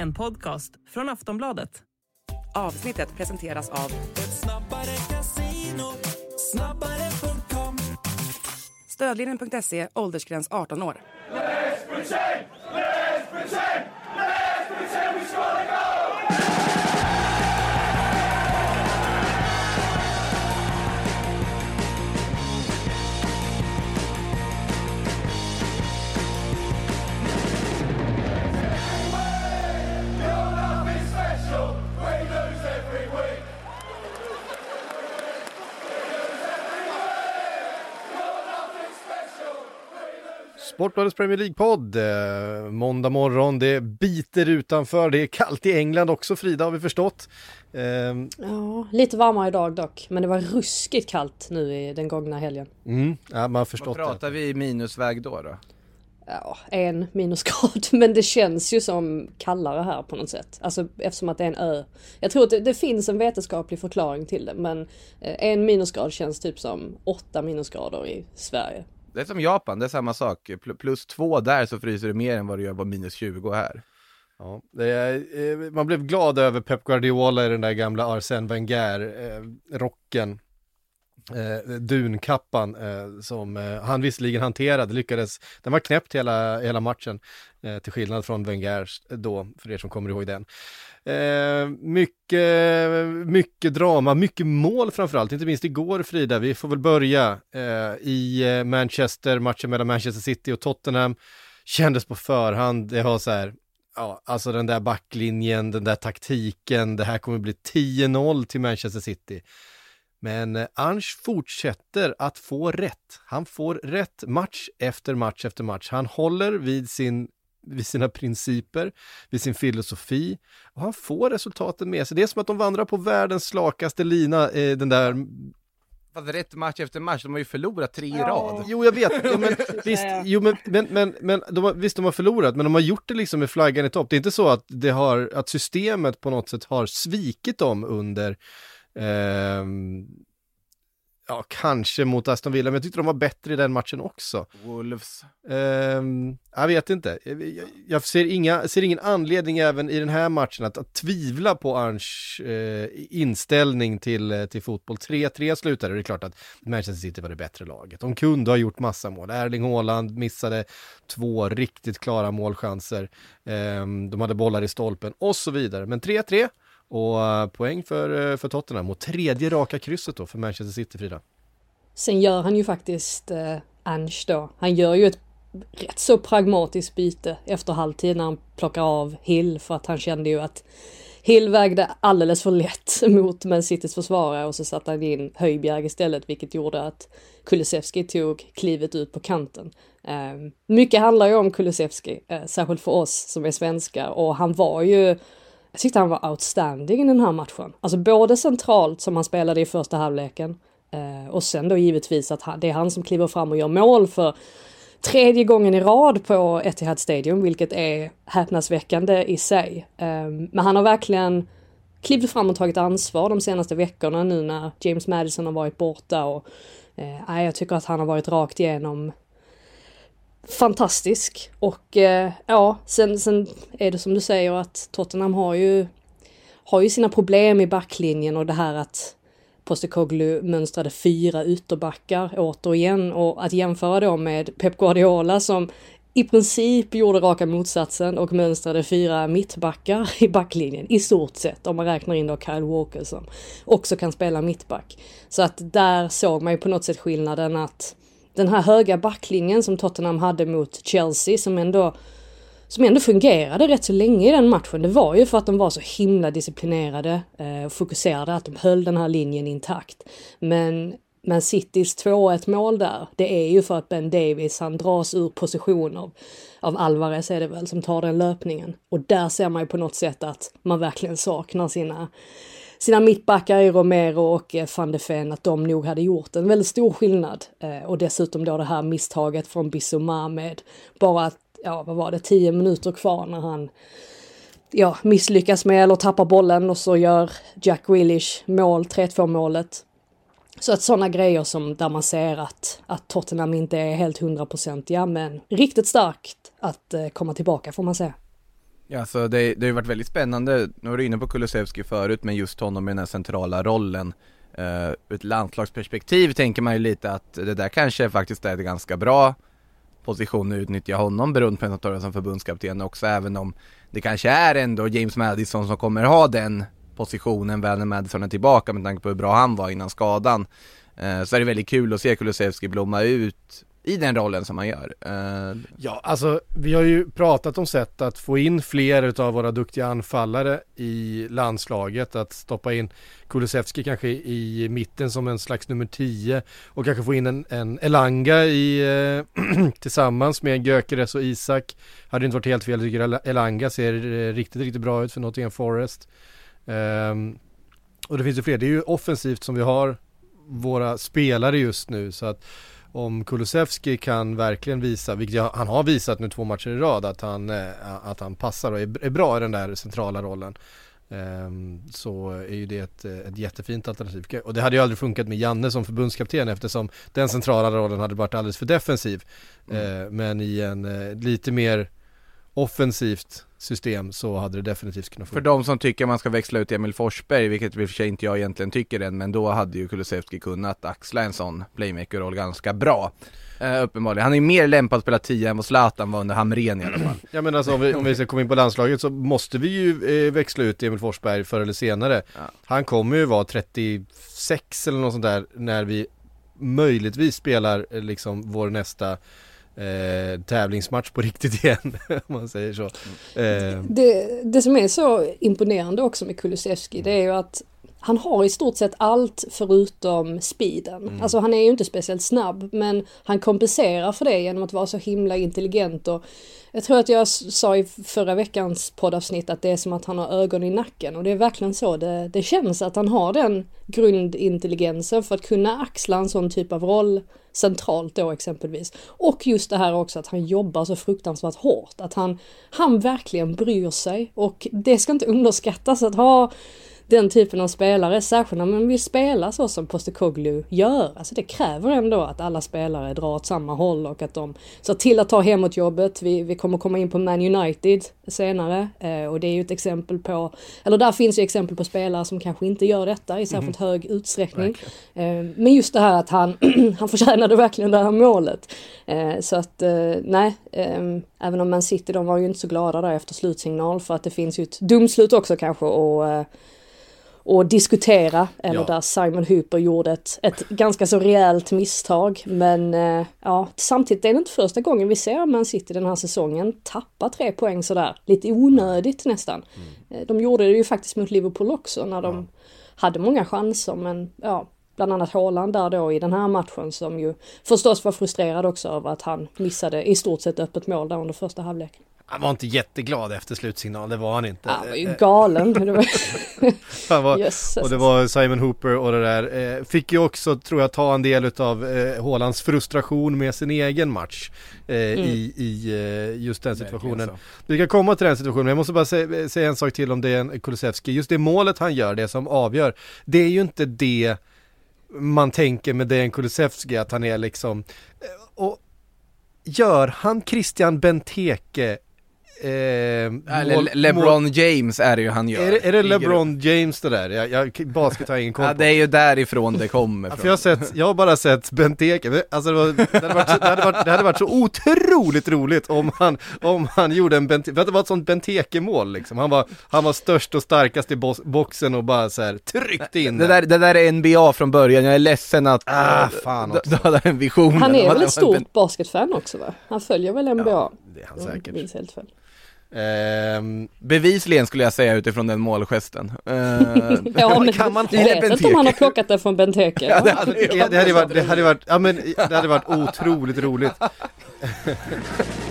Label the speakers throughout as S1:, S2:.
S1: En podcast från Aftonbladet.
S2: Avsnittet presenteras av Stödlinjen.se, åldersgräns 18 år.
S3: Sportbladets Premier League-podd, eh, måndag morgon, det biter utanför, det är kallt i England också Frida har vi förstått. Eh,
S4: Ja, lite varmare idag dock. Men det var ruskigt kallt nu i den gångna helgen.
S3: mm, ja, man har
S5: Vad
S3: förstått det.
S5: pratar vi i minusväg då då?
S4: Ja, en minusgrad. Men det känns ju som kallare här på något sätt. Alltså eftersom att det är en ö. Jag tror att det, det finns en vetenskaplig förklaring till det. Men eh, en minusgrad känns typ som åtta minusgrader i Sverige.
S5: Det är som Japan, det är samma sak. Plus två där så fryser det mer än vad det gör på minus 20 här.
S3: Ja, det är, eh, man blev glad över Pep Guardiola i den där gamla Arsène Wenger-rocken. Eh, eh, dunkappan eh, som eh, han visserligen hanterade, lyckades, den var knäppt hela, hela matchen, eh, till skillnad från Wengers då, för er som kommer ihåg den. Eh, mycket, mycket drama, mycket mål framförallt, inte minst igår Frida, vi får väl börja eh, i eh, Manchester, matchen mellan Manchester City och Tottenham, kändes på förhand, det har så här, ja, alltså den där backlinjen, den där taktiken, det här kommer bli 10-0 till Manchester City. Men eh, Ange fortsätter att få rätt. Han får rätt match efter match efter match. Han håller vid, sin, vid sina principer, vid sin filosofi och han får resultaten med sig. Det är som att de vandrar på världens slakaste lina, eh, den där
S5: Fast rätt match efter match, de har ju förlorat tre i rad.
S3: Jo, jag vet. Jo, men, visst, jo, men, men, men, men de har, visst, de har förlorat, men de har gjort det liksom med flaggan i topp. Det är inte så att, det har, att systemet på något sätt har svikit dem under ehm, Ja, kanske mot Aston Villa, men jag tyckte de var bättre i den matchen också.
S5: Wolves.
S3: Ehm, jag vet inte. Jag, jag- jag ser, inga, ser ingen anledning även i den här matchen att, att tvivla på Arns eh, inställning till, eh, till fotboll. 3-3 slutade, det är klart att Manchester City var det bättre laget. De kunde ha gjort massa mål. Erling Haaland missade två riktigt klara målchanser. Ehm, de hade bollar i stolpen och så vidare. Men 3-3 och eh, poäng för, eh, för Tottenham och tredje raka krysset då för Manchester City, Frida.
S4: Sen gör han ju faktiskt eh, Ange då. Han gör ju ett rätt så pragmatiskt byte efter halvtid när han plockar av Hill för att han kände ju att Hill vägde alldeles för lätt mot Man Citys försvarare och så satte han in Höjbjerg istället vilket gjorde att Kulusevski tog klivet ut på kanten. Eh, mycket handlar ju om Kulusevski, eh, särskilt för oss som är svenskar och han var ju jag tyckte han var outstanding i den här matchen. Alltså både centralt som han spelade i första halvleken eh, och sen då givetvis att det är han som kliver fram och gör mål för tredje gången i rad på Etihad Stadium, vilket är häpnadsväckande i sig. Ehm, men han har verkligen klivit fram och tagit ansvar de senaste veckorna nu när James Madison har varit borta och eh, jag tycker att han har varit rakt igenom fantastisk. Och eh, ja, sen, sen är det som du säger att Tottenham har ju, har ju sina problem i backlinjen och det här att Postecoglou mönstrade fyra ytterbackar återigen och att jämföra då med Pep Guardiola som i princip gjorde raka motsatsen och mönstrade fyra mittbackar i backlinjen i stort sett om man räknar in då Kyle Walker som också kan spela mittback. Så att där såg man ju på något sätt skillnaden att den här höga backlinjen som Tottenham hade mot Chelsea som ändå som ändå fungerade rätt så länge i den matchen. Det var ju för att de var så himla disciplinerade eh, och fokuserade, att de höll den här linjen intakt. Men men Citys 2-1 mål där, det är ju för att Ben Davis, han dras ur position av, av Alvarez är det väl, som tar den löpningen. Och där ser man ju på något sätt att man verkligen saknar sina sina mittbackar i Romero och eh, van de Ven, att de nog hade gjort en väldigt stor skillnad. Eh, och dessutom då det här misstaget från Bissouma med bara, ja vad var det, tio minuter kvar när han ja, misslyckas med eller tappar bollen och så gör Jack Willish mål, 3-2 målet. Så att sådana grejer som där man ser att, att Tottenham inte är helt hundraprocentiga men riktigt starkt att eh, komma tillbaka får man säga.
S5: Ja, så det, det har ju varit väldigt spännande, nu var du inne på Kulusevski förut, men just honom i den här centrala rollen. Uh, ur ett landslagsperspektiv tänker man ju lite att det där kanske faktiskt är en ganska bra position att utnyttja honom beroende på att han som förbundskapten också, även om det kanske är ändå James Madison som kommer ha den positionen väl när Madison är tillbaka med tanke på hur bra han var innan skadan. Uh, så är det väldigt kul att se Kulusevski blomma ut i den rollen som han gör. Uh...
S3: Ja, alltså vi har ju pratat om sätt att få in fler av våra duktiga anfallare i landslaget, att stoppa in Kulusevski kanske i mitten som en slags nummer 10 och kanske få in en, en Elanga i, uh, tillsammans med Gökeres och Isak. Hade inte varit helt fel, jag tycker Elanga ser eh, riktigt, riktigt bra ut för Nottingham Forest. Um, och det finns ju fler, det är ju offensivt som vi har våra spelare just nu så att om Kulusevski kan verkligen visa, vilket han har visat nu två matcher i rad, att han, eh, att han passar och är, bra i den där centrala rollen. Ehm, så är ju det ett, ett jättefint alternativ. Och det hade ju aldrig funkat med Janne som förbundskapten eftersom den centrala rollen hade varit alldeles för defensiv. Mm. Ehm, men i en eh, lite mer offensivt system så hade det definitivt kunnat
S5: funka. För de som tycker man ska växla ut Emil Forsberg, vilket i och för sig inte jag egentligen tycker än, men då hade ju Kulusevski kunnat axla en sån playmaker-roll ganska bra. Uh, uppenbarligen. Han är mer lämpad att spela 10 än vad Zlatan var under Hamrén i alla fall.
S3: Ja men alltså om vi, om vi ska komma in på landslaget så måste vi ju eh, växla ut Emil Forsberg förr eller senare. Ja. Han kommer ju vara 36 eller något sånt där när vi möjligtvis spelar eh, liksom vår nästa eh, tävlingsmatch på riktigt igen, om man säger så.
S4: Eh. Det, det som är så imponerande också med Kulusevski, det är ju att han har i stort sett allt förutom speeden. Mm. Alltså han är ju inte speciellt snabb men han kompenserar för det genom att vara så himla intelligent och jag tror att jag sa i förra veckans poddavsnitt att det är som att han har ögon i nacken och det är verkligen så det, det känns att han har den grundintelligensen för att kunna axla en sån typ av roll centralt då exempelvis. Och just det här också att han jobbar så fruktansvärt hårt, att han, han verkligen bryr sig och det ska inte underskattas att ha den typen av spelare, särskilt när man vill spela så som Postecoglou gör. Alltså det kräver ändå att alla spelare drar åt samma håll och att de ser till att ta hemåtjobbet. Vi, vi kommer komma in på Man United senare eh, och det är ju ett exempel på, eller där finns ju exempel på spelare som kanske inte gör detta i särskilt mm. hög utsträckning. Eh, men just det här att han, han förtjänade verkligen det här målet. Eh, så att eh, nej, ehm, även om Man City de var ju inte så glada där efter slutsignal för att det finns ju ett domslut också kanske och eh, och diskutera, eller ja. där Simon Hooper gjorde ett, ett ganska så rejält misstag. Men eh, ja, samtidigt är det inte första gången vi ser Man City den här säsongen tappa tre poäng sådär, lite onödigt nästan. Mm. Eh, de gjorde det ju faktiskt mot Liverpool också när de ja. hade många chanser men ja, bland annat Haaland där då i den här matchen som ju förstås var frustrerad också över att han missade i stort sett öppet mål där under första halvleken.
S3: Han var inte jätteglad efter slutsignal, det var han inte.
S4: Han var ju galen.
S3: han var, och det var Simon Hooper och det där. Eh, fick ju också, tror jag, ta en del av eh, Hålands frustration med sin egen match. Eh, mm. I, i eh, just den situationen. Vi kan komma till den situationen, jag måste bara säga, säga en sak till om det Kulusevski. Just det målet han gör, det som avgör, det är ju inte det man tänker med Dejan Kulusevski, att han är liksom... Eh, och gör han Christian Benteke
S5: Eh, mål, LeBron mål... James är det ju han gör.
S3: Är det, är det LeBron James det där? Jag, jag, basket har ingen koll på.
S5: Ja, det är ju därifrån det kommer
S3: ja, för jag, har sett, jag har bara sett Benteke, alltså det, var, det, hade varit, det, hade varit, det hade varit så otroligt roligt om han, om han gjorde en Benteke, för att det var ett sånt Benteke-mål liksom. Han var, han var störst och starkast i boxen och bara så här tryckte in
S5: det där, det där är NBA från början, jag är ledsen att
S3: ah, fan också.
S5: du hade en vision.
S4: Han är väl ett stort basketfan också va? Han följer väl NBA? Ja,
S3: det är han säkert.
S4: Minns helt fel.
S5: Eh, bevisligen skulle jag säga utifrån den målgesten. Eh,
S4: ja, men kan man jag vet inte om han har plockat det från Benteke.
S3: ja, det, hade, det, det, hade varit, det hade varit, ja men det hade varit otroligt roligt.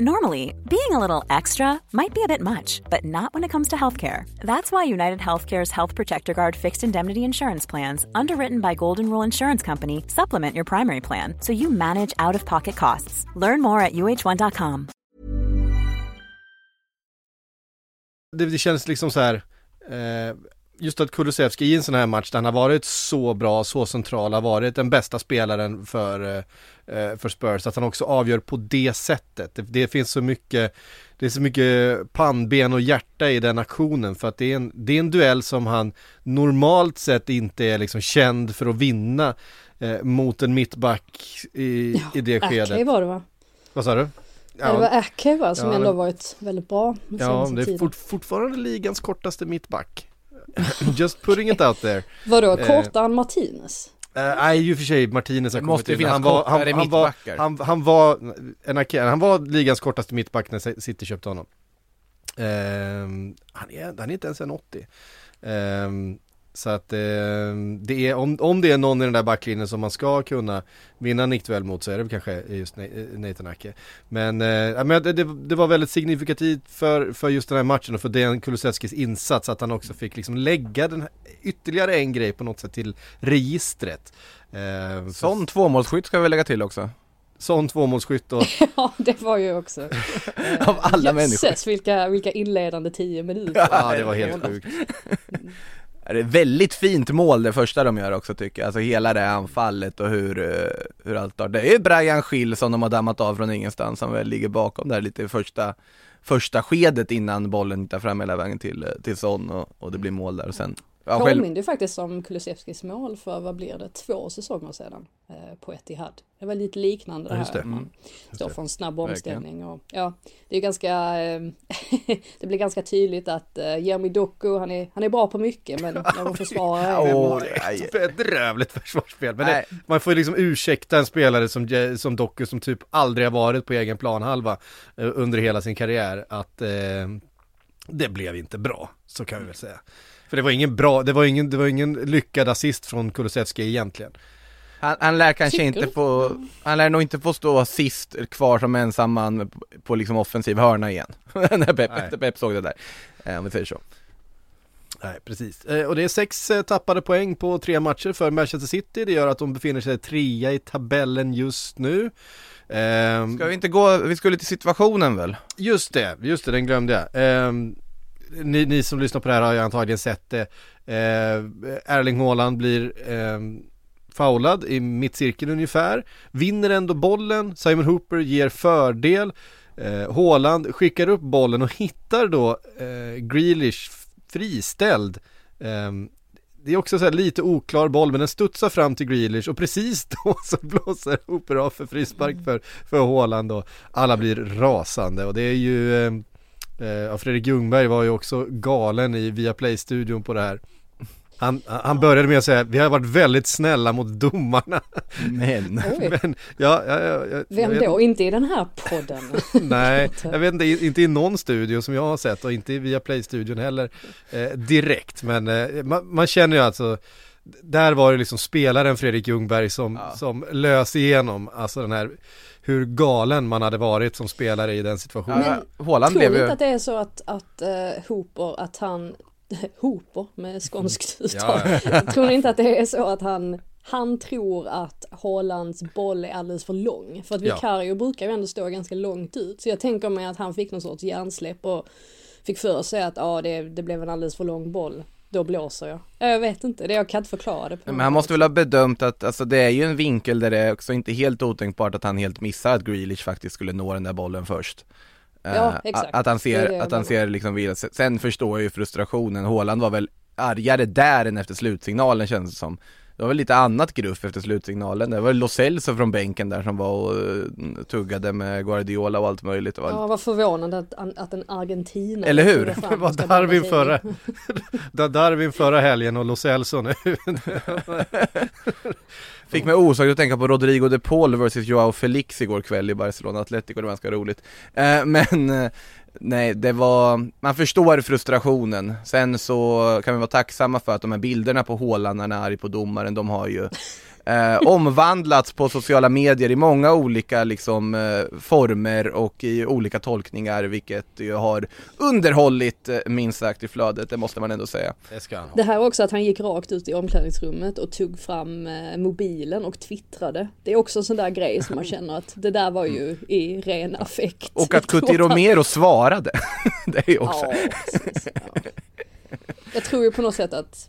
S6: Normally, being a little extra might be a bit much, but not when it comes to healthcare. That's why United Healthcare's Health Protector Guard fixed indemnity insurance plans, underwritten by Golden Rule Insurance Company, supplement your primary plan so you manage out of pocket costs. Learn more at uh1.com.
S3: Det, det känns liksom så här. Eh, just att Kulusevski i en sån här match där han har varit så bra, så central, har varit den bästa spelaren för, eh, för Spurs, att han också avgör på det sättet. Det, det, finns så mycket, det är så mycket pannben och hjärta i den aktionen för att det är en, det är en duell som han normalt sett inte är liksom känd för att vinna eh, mot en mittback i,
S4: Ja,
S3: i det skedet.
S4: Ake var det va?
S3: Vad sa du?
S4: Ja. Det var Ake va, som
S3: Ja,
S4: ändå varit väldigt bra
S3: Ja, det är fort, fortfarande ligans kortaste mittback. Just putting it out there.
S4: Vadå,
S3: eh,
S4: kortare än Martinez?
S3: Eh, Nej, i och för sig Martinez har
S5: måste
S3: kommit in. han var, han, han, var, han, han var, en Ake- han var ligans kortaste mittback när City köpte honom. Ehm, han, är, han är inte ens en 80. Ehm, så att ehm, det är, om, om det är någon i den där backlinjen som man ska kunna vinna nickduell mot så är det väl kanske just Na- Nathan Ake. Men, eh, men det, det, var väldigt signifikativt för, för just den här matchen och för Dejan Kulusevskis insats att han också fick liksom lägga den här, ytterligare en grej på något sätt till registret. Eh, så-
S5: Sån tvåmålsskytt ska vi lägga till också.
S3: sån tvåmålsskytt och
S4: Ja, det var ju också. Eh,
S5: Av alla människor.
S4: Jösses, vilka, vilka inledande tio minuter.
S3: ja, det var helt sjukt.
S5: Det väldigt fint mål det första de gör också tycker jag, alltså hela det anfallet och hur, eh, hur allt har Det är ju Brian Schill som de har dammat av från ingenstans som väl ligger bakom där lite i första, första skedet innan bollen hittar fram hela vägen till, eh, till Son och, och det blir mål där och sen ja, själv,
S4: Påminde ju faktiskt om Kulusevskis mål för, vad blir det, två säsonger sedan eh, på Etihad. Det var lite liknande det
S3: Ja, just
S4: här.
S3: det.
S4: Man står för en snabb omställning och ja, det är ganska, eh, det blir ganska tydligt att eh, Jeremy Doku, han är, han är bra på mycket men någon försvarare är han
S5: Åh,
S4: inte.
S5: nej.
S3: Bedrövligt försvarsspel. Men det, man får liksom ursäkta en spelare som, som Doku som typ aldrig har varit på egen planhalva eh, under hela sin karriär att eh, det blev inte bra, så kan vi väl säga. För det var ingen bra, det var ingen, det var ingen lyckad assist från Kulusevski egentligen.
S5: Han, han lär kanske
S4: Tycker
S5: inte få, han lär nog inte få stå sist kvar som ensam man på, på liksom offensiv hörna igen. När Pep, Pep såg det där, eh, om vi säger så.
S3: Nej, precis. Eh, och det är sex eh, tappade poäng på tre matcher för Manchester City. Det gör att de befinner sig trea i tabellen just nu. Ehm,
S5: Ska vi inte gå, vi skulle till situationen väl?
S3: Just det, just det, den glömde jag. Ehm, ni, ni som lyssnar på det här har ju antagligen sett det. Ehm, Erling Haaland blir ehm, foulad i mittcirkeln ungefär. Vinner ändå bollen, Simon Hooper ger fördel. Eh, Haaland skickar upp bollen och hittar då eh, Grealish friställd. Ehm, det är också så här lite oklar boll men den studsar fram till Grealish och precis då så blåser Hooper av för frispark för, för Haaland och alla blir rasande och det är ju eh, Fredrik Ljungberg var ju också galen i Viaplay-studion på det här. Han, han började med att säga vi har varit väldigt snälla mot domarna.
S5: Men.
S4: Oj,
S3: Men ja, ja, ja, ja jag
S4: vem
S3: vet-
S4: då? Inte i den här podden.
S3: Nej, jag vet inte, inte i någon studio som jag har sett och inte via Play-studion heller eh, direkt. Men eh, man, man känner ju alltså, där var det liksom spelaren Fredrik Ljungberg som,
S5: Ja.
S3: som lös igenom, alltså den här, hur galen man hade varit som spelare i den situationen.
S5: Ja, Haaland
S4: Tror
S5: blev ju,
S4: inte att det är så att, att uh, Hooper, att han, Hooper med skånskt uttal, tror ni inte att det är så att han han tror att Haalands boll är alldeles för lång. För att
S3: Ja.
S4: Vicario brukar ju ändå stå ganska långt ut. Så jag tänker mig att han fick någon sorts hjärnsläpp och fick för sig att ja, det, det blev en alldeles för lång boll. Då blåser jag. Jag vet inte, det jag kan inte förklara det på
S5: men han måste väl ha bedömt att, alltså det är ju en vinkel där det är också inte helt otänkbart att han helt missar att Grealish faktiskt skulle nå den där bollen först. Eh,
S4: Ja, exakt.
S5: Att, att han
S4: Det
S5: ser,
S4: det jag
S5: att han ser liksom, sen förstår jag ju frustrationen, Haaland var väl argare där än efter slutsignalen kändes det som. Det var väl lite annat gruff efter slutsignalen, det var Lo Celso från bänken där som var och eh, tuggade med Guardiola och allt möjligt. Det var
S4: Ja, vad förvånande att, att en argentinare
S5: Eller hur?
S3: Det var Darwin förra, Da- Darwin förra helgen och Lo Celso nu.
S5: Fick mig osökt att tänka på Rodrigo de Paul vs Joao Felix igår kväll i Barcelona Atletico, det var ganska roligt. Eh, men eh, nej, det var, man förstår frustrationen. Sen så kan vi vara tacksamma för att de här bilderna på Haaland när han är arg på domaren, de har ju eh, omvandlats på sociala medier i många olika liksom eh, former och i olika tolkningar, vilket ju har underhållit eh, minst sagt i flödet, det måste man ändå säga.
S3: Det ska han ha.
S4: Det här också att han gick rakt ut i omklädningsrummet och tog fram eh, mobilen och twittrade. Det är också en sån där grej som man känner att det där var ju i ren affekt.
S5: Och att Cuti Romero svarade, det är ju också
S4: Ja, precis, ja. jag tror ju på något sätt att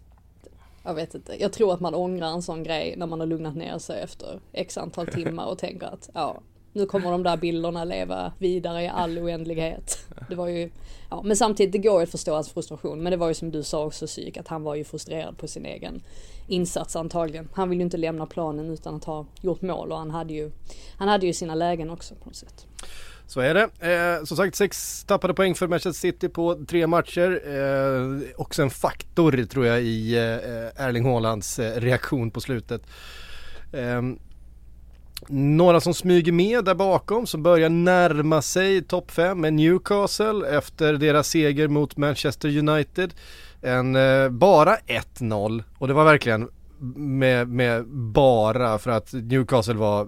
S4: jag vet inte, jag tror att man ångrar en sån grej när man har lugnat ner sig efter x antal timmar och tänker att ja, nu kommer de där bilderna leva vidare i all oändlighet. Det var ju, ja, men samtidigt det går ju att förstå hans frustration. Men det var ju som du sa också psyk, att han var ju frustrerad på sin egen insats antagligen. Han vill ju inte lämna planen utan att ha gjort mål och han hade ju, han hade ju sina lägen också på något sätt.
S3: Så är det. Eh, som sagt sex tappade poäng för Manchester City på tre matcher. Eh, också en faktor tror jag i eh, Erling Haalands eh, reaktion på slutet. Eh, några som smyger med där bakom som börjar närma sig topp 5 med Newcastle efter deras seger mot Manchester United. En, eh, bara 1-0 och det var verkligen med, med bara för att Newcastle var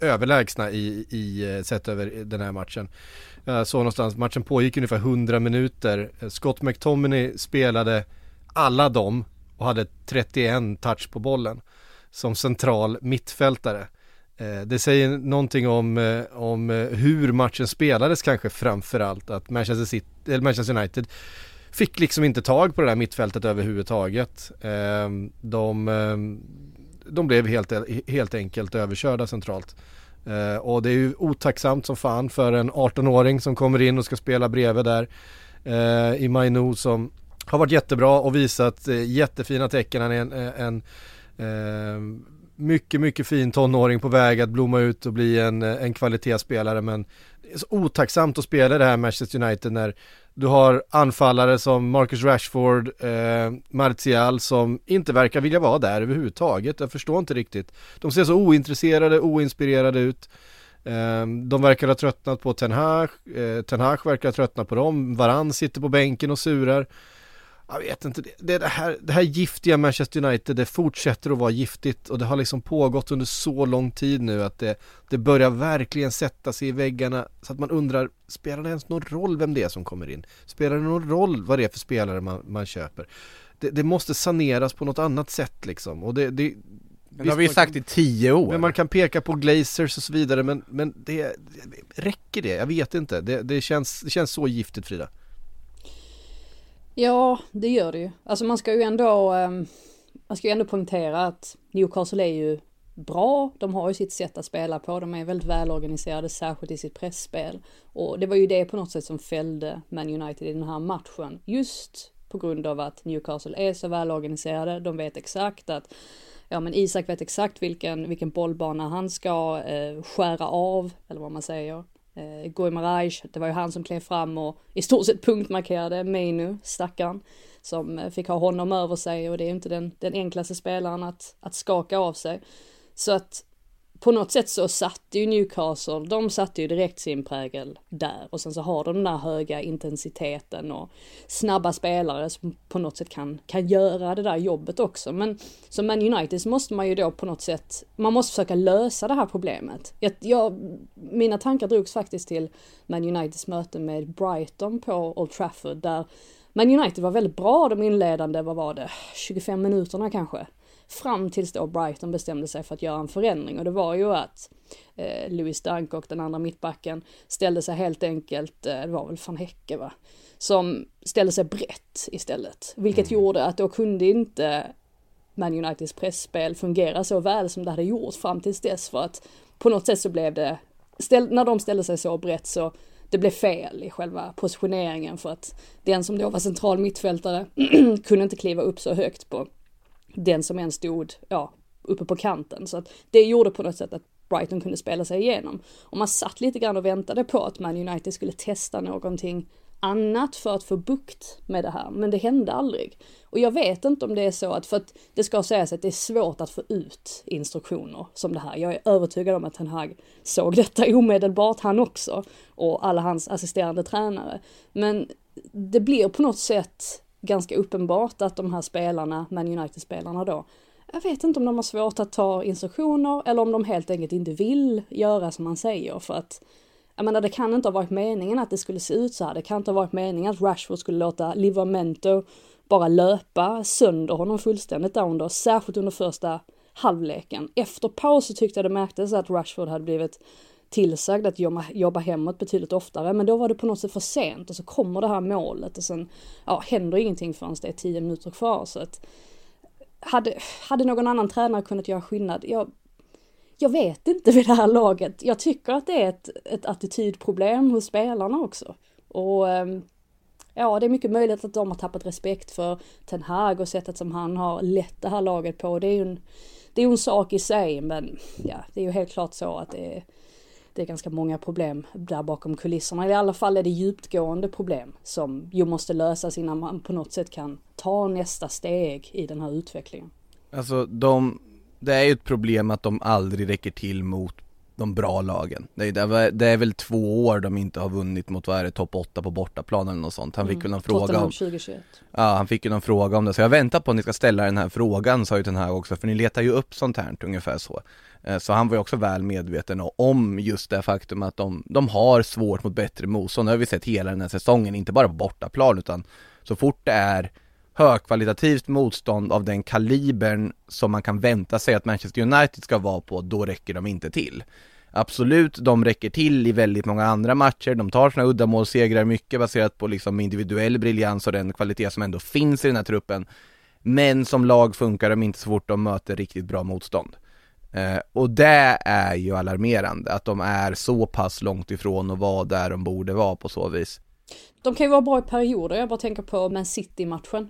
S3: överlägsna i, i eh, sett över den här matchen. Eh, Jag såg någonstans, matchen pågick ungefär 100 minuter. Eh, Scott McTominay spelade alla dem och hade 31 touch på bollen som central mittfältare. Det säger någonting om, om hur matchen spelades kanske framförallt att Manchester, City, eller Manchester United fick liksom inte tag på det där mittfältet överhuvudtaget. Ehm, de, ehm, de blev helt, helt enkelt överkörda centralt. Uh, och det är ju otacksamt som fan för en 18-åring som kommer in och ska spela bredvid där uh, i Mainu som har varit jättebra och visat uh, jättefina tecken. Han är en, en mycket, mycket fin tonåring på väg att blomma ut och bli en, en kvalitetsspelare men så otacksamt att spela det här Manchester United när du har anfallare som Marcus Rashford, eh, Martial som inte verkar vilja vara där överhuvudtaget. Jag förstår inte riktigt. De ser så ointresserade, oinspirerade ut. Eh, de verkar ha tröttnat på Ten Hag, eh, Ten Hag verkar ha tröttnat på dem. Varann sitter på bänken och surar jag vet inte, det, det, här, det här giftiga Manchester United, det fortsätter att vara giftigt och det har liksom pågått under så lång tid nu att det, det börjar verkligen sätta sig i väggarna så att man undrar, spelar det ens någon roll vem det är som kommer in? Spelar det någon roll vad det är för spelare man, man köper? Det, det måste saneras på något annat sätt liksom och det, det
S5: men det har vi ju sagt i tio år.
S3: Men man kan peka på Glazers och så vidare men, men det, räcker det? Jag vet inte. Det, det, känns, det känns så giftigt Frida.
S4: Ja, det gör det ju. Alltså man ska ju ändå, ehm, man ska ju ändå poängtera att Newcastle är ju bra, de har ju sitt sätt att spela på, de är väldigt välorganiserade, särskilt i sitt pressspel. Och det var ju det på något sätt som fällde Man United i den här matchen, just på grund av att Newcastle är så välorganiserade, de vet exakt att ja men Isak vet exakt vilken, vilken bollbana han ska eh, skära av, eller vad man säger eh, Maraj, det var ju han som klev fram och i stort sett punktmarkerade Meinu, stackaren, som eh, fick ha honom över sig och det är ju inte den, den enklaste spelaren att, att skaka av sig. Så att på något sätt så satte ju Newcastle, de satte ju direkt sin prägel där och sen så har de den där höga intensiteten och snabba spelare som på något sätt kan, kan göra det där jobbet också. Men som Man United så måste man ju då på något sätt, man måste försöka lösa det här problemet. Jag, jag, mina tankar drogs faktiskt till Man Uniteds möte med Brighton på Old Trafford där man United var väldigt bra de inledande, vad var det, 25 minuterna kanske. Fram tills då Brighton bestämde sig för att göra en förändring och det var ju att eh, Louis Dunk och den andra mittbacken ställde sig helt enkelt, eh, det var väl van Hecke va, som ställde sig brett istället. Vilket mm. gjorde att då kunde inte Man Uniteds pressspel fungera så väl som det hade gjort fram tills dess för att på något sätt så blev det, ställ, när de ställde sig så brett så det blev fel i själva positioneringen för att den som då var central mittfältare kunde inte kliva upp så högt på den som än stod, ja, uppe på kanten. Så att det gjorde på något sätt att Brighton kunde spela sig igenom. Och man satt lite grann och väntade på att Man United skulle testa någonting annat för att få bukt med det här, men det hände aldrig. Och jag vet inte om det är så att, för att det ska sägas att det är svårt att få ut instruktioner som det här. Jag är övertygad om att Ten Hag såg detta omedelbart, han också, och alla hans assisterande tränare. Men det blir på något sätt ganska uppenbart att de här spelarna, Man United-spelarna då, jag vet inte om de har svårt att ta instruktioner eller om de helt enkelt inte vill göra som man säger för att jag menar det kan inte ha varit meningen att det skulle se ut så här. Det kan inte ha varit meningen att Rashford skulle låta Livermento bara löpa sönder honom fullständigt där under, särskilt under första halvleken. Efter paus så tyckte jag det märktes att Rashford hade blivit tillsagd att jobba, jobba hemåt betydligt oftare. Men då var det på något sätt för sent och så kommer det här målet och sen ja, händer ingenting förrän det är tio minuter kvar. Så att, hade, hade någon annan tränare kunnat göra skillnad? Jag, jag vet inte vid det här laget. Jag tycker att det är ett, ett attitydproblem hos spelarna också. Och ehm, ja, det är mycket möjligt att de har tappat respekt för Ten Hag och sättet som han har lett det här laget på. Det är ju en, det är en sak i sig, men ja, det är ju helt klart så att det är, det är ganska många problem där bakom kulisserna. I alla fall är det djupgående problem som ju måste lösas innan man på något sätt kan ta nästa steg i den här utvecklingen.
S5: Alltså de, det är ju ett problem att de aldrig räcker till mot de bra lagen. Det är, det är väl två år de inte har vunnit mot, vad är det, topp 8 på bortaplan eller något sånt. Han fick mm. väl någon fråga om
S4: 2021.
S5: Ja, han fick ju någon fråga om det. Så jag väntar på att ni ska ställa den här frågan, sa ju den här också, för ni letar ju upp sånt här, ungefär så. Eh, så han var ju också väl medveten om just det faktum att de, de har svårt mot bättre motstånd. Det har vi sett hela den här säsongen, inte bara på bortaplan utan så fort det är högkvalitativt motstånd av den kalibern som man kan vänta sig att Manchester United ska vara på, då räcker de inte till. Absolut, de räcker till i väldigt många andra matcher, de tar sina uddamålssegrar mycket baserat på liksom individuell briljans och den kvalitet som ändå finns i den här truppen. Men som lag funkar de inte så fort de möter riktigt bra motstånd. Eh, och det är ju alarmerande, att de är så pass långt ifrån att vara där de borde vara på så vis.
S4: De kan ju vara bra i perioder, jag bara tänker på Man City-matchen.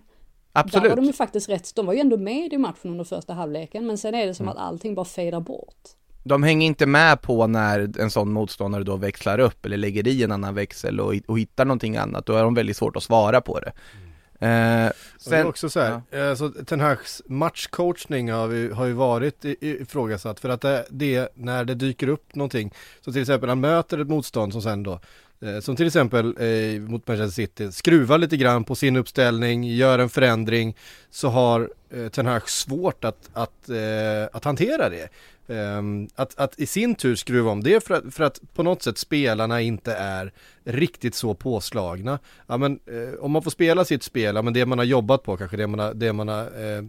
S5: Absolut.
S4: Där var de ju faktiskt rätt, de var ju ändå med i matchen under första halvleken, men sen är det som mm. att allting bara fejdar bort.
S5: De hänger inte med på när en sån motståndare då växlar upp eller lägger i en annan växel och, och hittar någonting annat, då är de väldigt svårt att svara på det.
S3: Mm. Eh, sen, det är också så här, ja. alltså, Ten Hags matchcoachning har, vi, har ju varit ifrågasatt för att det, det, när det dyker upp någonting, så till exempel han möter ett motstånd som sen då Eh, som till exempel eh, mot Manchester City, skruvar lite grann på sin uppställning, gör en förändring, så har eh, Ten Hag svårt att, att, eh, att hantera det. Ehm, att, att i sin tur skruva om det för att, för att på något sätt spelarna inte är riktigt så påslagna. Ja, men, eh, om man får spela sitt spel, ja, men det man har jobbat på kanske, det man har, det man har eh,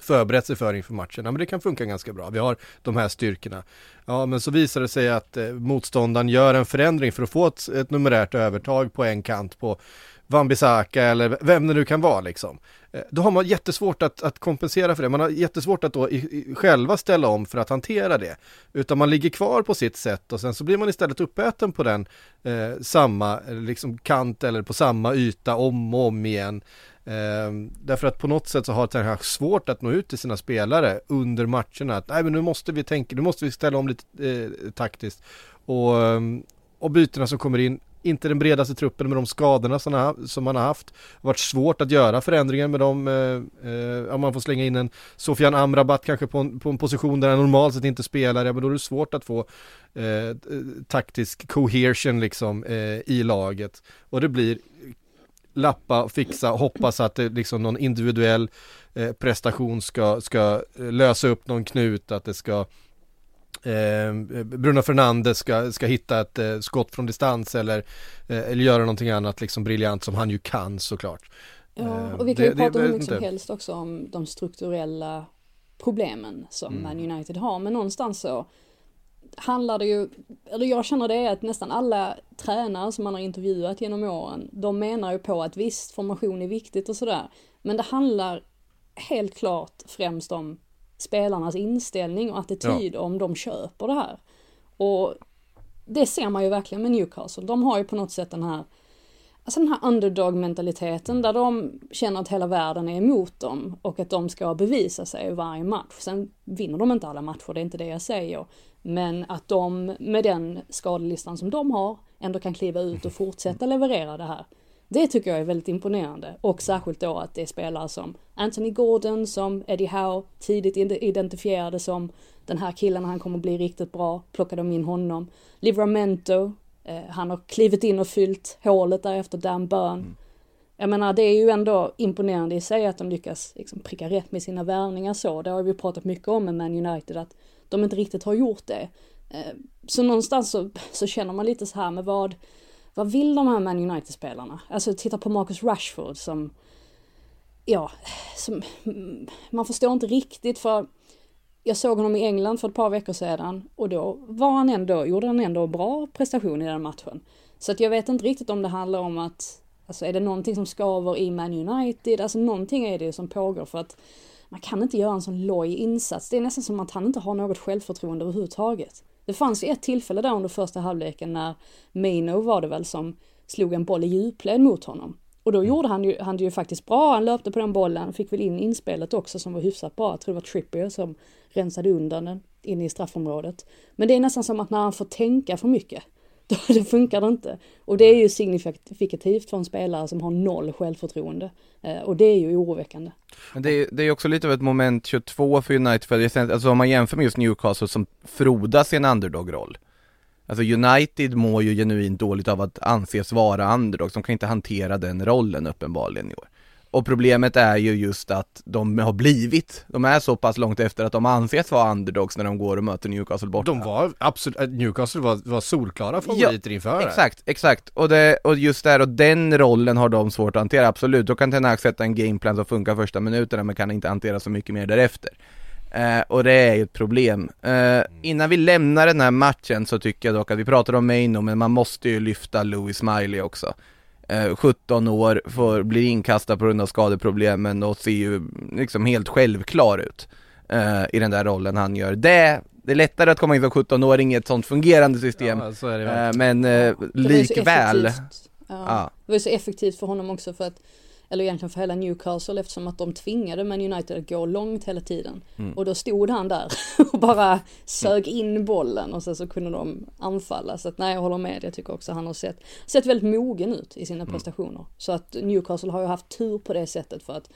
S3: förberett sig för inför matchen. Ja, men det kan funka ganska bra. Vi har de här styrkorna. Ja, men så visar det sig att eh, motståndaren gör en förändring för att få ett, ett numerärt övertag på en kant på Wambisaka eller vem det nu kan vara liksom. Eh, då har man jättesvårt att, att kompensera för det. Man har jättesvårt att då i, i, själva ställa om för att hantera det. Utan man ligger kvar på sitt sätt och sen så blir man istället uppäten på den eh, samma eh, liksom kant eller på samma yta om och om igen. Ehm, därför att på något sätt så har Ten Hag svårt att nå ut till sina spelare under matcherna. Att, nej men nu måste vi tänka, nu måste vi ställa om lite eh, taktiskt. Och, ehm, och bytena som kommer in, inte den bredaste truppen med de skadorna som, ha, som man har haft. Det har varit svårt att göra förändringar med dem. Eh, eh, om man får slänga in en Sofian Amrabat kanske på en, på en position där han normalt sett inte spelar, ja, men då är det svårt att få eh, taktisk cohesion liksom eh, i laget. Och det blir lappa, fixa, hoppas att det liksom någon individuell eh, prestation ska, ska eh, lösa upp någon knut, att det ska eh, Bruno Fernandes ska, ska hitta ett eh, skott från distans eller, eh, eller göra någonting annat liksom briljant som han ju kan såklart.
S4: Ja, och vi kan ju det, prata hur mycket som helst också om de strukturella problemen som mm. Man United har, men någonstans så handlar det ju, eller jag känner det att nästan alla tränare som man har intervjuat genom åren, de menar ju på att visst, formation är viktigt och sådär, men det handlar helt klart främst om spelarnas inställning och attityd ja. om de köper det här. Och det ser man ju verkligen med Newcastle. De har ju på något sätt den här, alltså den här underdog-mentaliteten där de känner att hela världen är emot dem och att de ska bevisa sig i varje match. Sen vinner de inte alla matcher, det är inte det jag säger. Men att de med den skadelistan som de har ändå kan kliva ut och fortsätta leverera det här. Det tycker jag är väldigt imponerande och särskilt då att det är spelare som Anthony Gordon, som Eddie Howe tidigt identifierade som den här killen, han kommer bli riktigt bra, plockade de in honom. Livramento, han har klivit in och fyllt hålet där efter Dan Burn. Mm. Jag menar det är ju ändå imponerande i sig att de lyckas liksom pricka rätt med sina värvningar så. Det har vi pratat mycket om med Man United att de inte riktigt har gjort det. Eh, så någonstans så, så känner man lite så här med vad, vad vill de här Man United-spelarna? Alltså titta på Marcus Rashford som, ja, som, man förstår inte riktigt för jag såg honom i England för ett par veckor sedan och då var han ändå, gjorde han ändå bra prestation i den matchen. Så att jag vet inte riktigt om det handlar om att, alltså är det någonting som skaver i Man United? Alltså någonting är det som pågår för att man kan inte göra en sån loj insats. Det är nästan som att han inte har något självförtroende överhuvudtaget. Det fanns ju ett tillfälle där under första halvleken när Mino var det väl som slog en boll i djupled mot honom. Och då gjorde han, ju, han ju faktiskt bra, han löpte på den bollen, fick väl in inspelet också som var hyfsat bra. Jag tror det var Trippier som rensade undan den in i straffområdet. Men det är nästan som att när han får tänka för mycket, då, då funkar det inte. Och det är ju signifikativt för en spelare som har noll självförtroende. Eh, och det är ju oroväckande.
S5: Men det är, det är också lite av ett moment 22 för United, för alltså om man jämför med just Newcastle som frodas i en underdog-roll. Alltså United mår ju genuint dåligt av att anses vara underdog, de kan inte hantera den rollen uppenbarligen i år. Och problemet är ju just att de har blivit, de är så pass långt efter att de anses vara underdogs när de går och möter Newcastle borta.
S3: De var absolut, Newcastle var, var solklara favoriter ja, inför
S5: Exakt, exakt. Och, det, och just där och den rollen har de svårt att hantera, absolut. Då kan Ten sätta en gameplan som funkar första minuterna men kan inte hantera så mycket mer därefter. Eh, och det är ju ett problem. Eh, innan vi lämnar den här matchen så tycker jag dock att vi pratar om Maino men man måste ju lyfta Louis Smiley också. 17 eh, år, får, blir inkastad på grund av skadeproblemen och ser ju liksom helt självklar ut uh, i den där rollen han gör. Det, det är lättare att komma in som 17-åring i ett sånt fungerande system, ja, uh, men uh, likväl.
S4: Ja. ja. Det var så effektivt för honom också för att eller egentligen för hela Newcastle eftersom att de tvingade Man United att gå långt hela tiden. Mm. Och då stod han där och bara sög in bollen och sen så kunde de anfalla. Så att nej, jag håller med. Jag tycker också han har sett, sett väldigt mogen ut i sina mm. prestationer. Så att Newcastle har ju haft tur på det sättet för att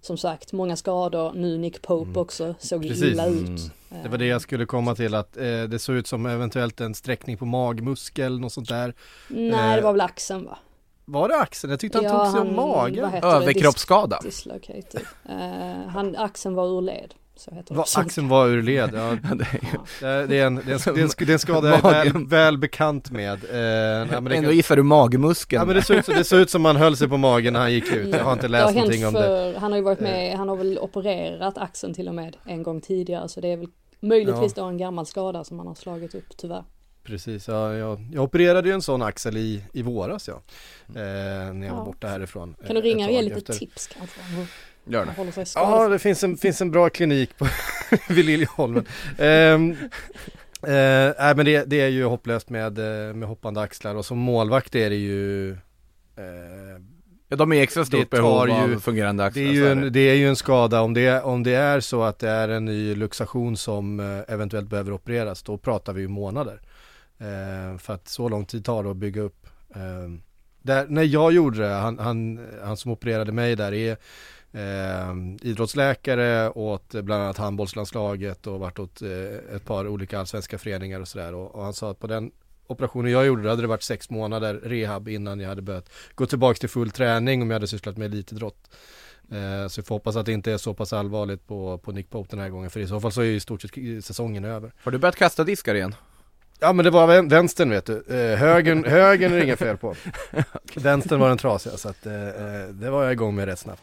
S4: som sagt, många skador, nu Nick Pope mm. också, såg Precis. illa ut. Mm.
S3: Det var det jag skulle komma till, att eh, det såg ut som eventuellt en sträckning på magmuskel, något sånt där.
S4: Nej, eh, det var väl axeln va?
S3: Var det axeln? Jag tyckte han ja, tog sig om magen.
S5: Överkroppsskada.
S4: Uh, han, axeln var ur led.
S3: Va, axeln var ur led, ja. det, är, det, är en, det, är en, det, är en, skada jag är väl, väl bekant med. Uh,
S5: nej, men Ändå gissar du magmuskeln.
S3: Ja men det såg, ut, det såg ut som man höll sig på magen när han gick ut. Jag har inte läst någonting om det.
S4: Han har ju varit med, han har väl opererat axeln till och med en gång tidigare. Så det är väl möjligtvis ja. då en gammal skada som han har slagit upp tyvärr.
S3: Precis, ja, jag, jag opererade ju en sån axel i, i våras ja. Eh, när jag ja. var borta härifrån.
S4: Kan du ringa och ge lite efter... tips kanske?
S3: Gör det. Ja, det finns en, finns en bra klinik på vid Liljeholmen. um, uh, nej men det, det, är ju hopplöst med, eh, med hoppande axlar och som målvakt är det ju uh,
S5: Ja de är extra stort behov ju, av fungerande axlar.
S3: Det är, ju en, det är ju en skada, om det, om det är så att det är en ny luxation som eventuellt behöver opereras, då pratar vi ju månader. Eh, för att så lång tid tar det att bygga upp. Eh, där, när jag gjorde det, han, han, han som opererade mig där är eh, idrottsläkare åt bland annat handbollslandslaget och varit åt eh, ett par olika allsvenska föreningar och sådär. Och, och, han sa att på den operationen jag gjorde, då hade det varit sex månader rehab innan jag hade börjat gå tillbaka till full träning om jag hade sysslat med elitidrott. Eh, så vi får hoppas att det inte är så pass allvarligt på, på Nick Pope den här gången, för i så fall så är ju i stort sett säsongen över.
S5: Har du börjat kasta diskar igen?
S3: Ja men det var vänstern vet du, eh, högern, högern är det inget fel på. Vänstern var den trasiga så att eh, eh, det var jag igång med rätt snabbt.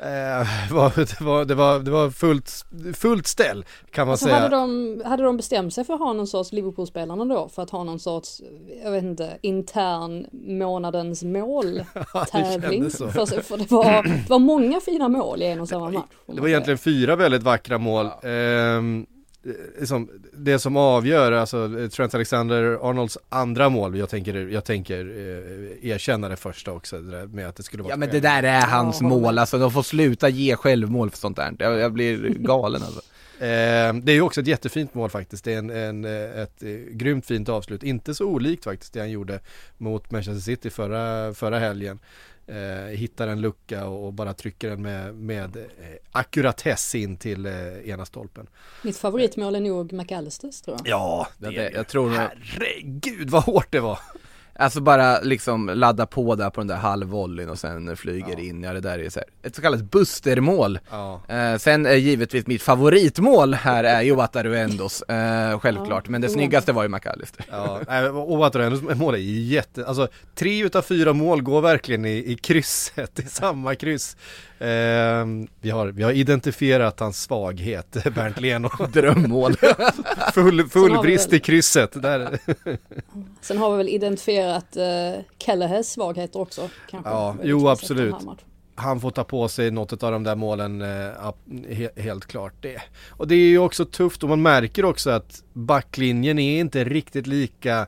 S3: Eh, det, var, det, var, det var fullt, fullt ställ kan man alltså säga.
S4: Hade de, hade de bestämt sig för att ha någon sorts Liverpool-spelarna då? För att ha någon sorts, jag vet inte, intern månadens mål-tävling? ja, för, för det, var, det var många fina mål i en och samma match.
S3: Det var egentligen fyra väldigt vackra mål. Ja. Ehm, liksom, det som avgör, alltså Trent Alexander-Arnolds andra mål, jag tänker, jag tänker eh, erkänna det första också, det med att det skulle vara
S5: Ja men det där är hans ja, mål, alltså de får sluta ge självmål för sånt där, jag, jag blir galen alltså.
S3: Eh, det är ju också ett jättefint mål faktiskt, det är en, en, ett eh, grymt fint avslut, inte så olikt faktiskt det han gjorde mot Manchester City förra, förra helgen. Eh, hittar en lucka och, och bara trycker den med, med eh, ackuratess in till eh, ena stolpen.
S4: Mitt favoritmål är nog McAllisters tror jag.
S3: Ja,
S5: det, det, jag tror
S3: herregud vad hårt det var.
S5: Alltså bara liksom ladda på där på den där halvvolleyn och sen flyger
S3: Ja.
S5: in, ja det där är så här, ett så kallat bustermål.
S3: Ja.
S5: Eh, sen är givetvis mitt favoritmål här är ju Wataruendos, eh, självklart,
S4: Ja,
S5: men det snyggaste var ju McAllister.
S3: Ja, och Wataruendos mål är ju jätte, alltså tre utav fyra mål går verkligen i, i krysset, i samma kryss. Ehm, vi, har, vi har identifierat hans svaghet, Bernt Leno.
S5: Drömmål.
S3: Full, full brist
S4: väl-
S3: i krysset. Där.
S4: Sen har vi väl identifierat uh, Kellehes svagheter också. Kanske.
S3: Ja, jo,
S4: tydligt
S3: absolut. Han får ta på sig något av de där målen, eh, helt klart det. Och det är ju också tufft och man märker också att backlinjen är inte riktigt lika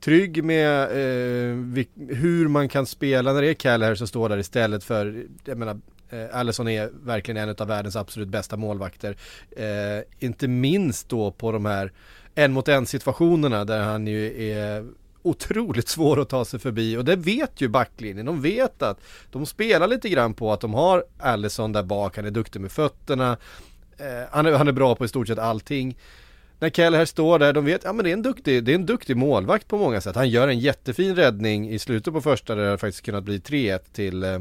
S3: trygg med eh, hur man kan spela när det är Callaher som står där istället för, jag menar, eh, Allison är verkligen en av världens absolut bästa målvakter. Eh, inte minst då på de här en mot en situationerna där han ju är otroligt svår att ta sig förbi och det vet ju backlinjen. De vet att de spelar lite grann på att de har Allison där bak, han är duktig med fötterna. Eh, han, är, han är bra på i stort sett allting. När Kelleher står där, de vet, ja men det är en duktig, det är en duktig målvakt på många sätt. Han gör en jättefin räddning i slutet på första där det faktiskt kunnat bli 3-1 till, eh,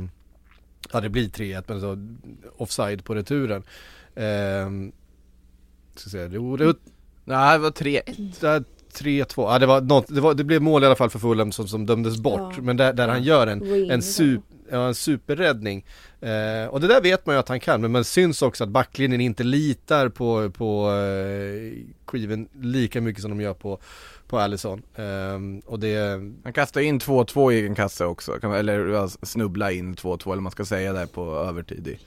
S3: ja det blir 3-1 men så offside på returen. Eh, ska se, jo, det var
S5: Nej, det var tre
S3: där 3-2, ja det var något, det, var, det blev mål i alla fall för Fulham som, som dömdes bort.
S4: Ja.
S3: Men där, där han gör en,
S4: Ring,
S3: en, sup, ja, en superräddning. Eh, och det där vet man ju att han kan, men man syns också att backlinjen inte litar på, på eh, Quiven lika mycket som de gör på, på Allison. Eh, och det,
S5: Han kastade in 2-2 i egen kasse också, kan man- eller ja, snubbla in 2-2 eller vad man ska säga där på övertid i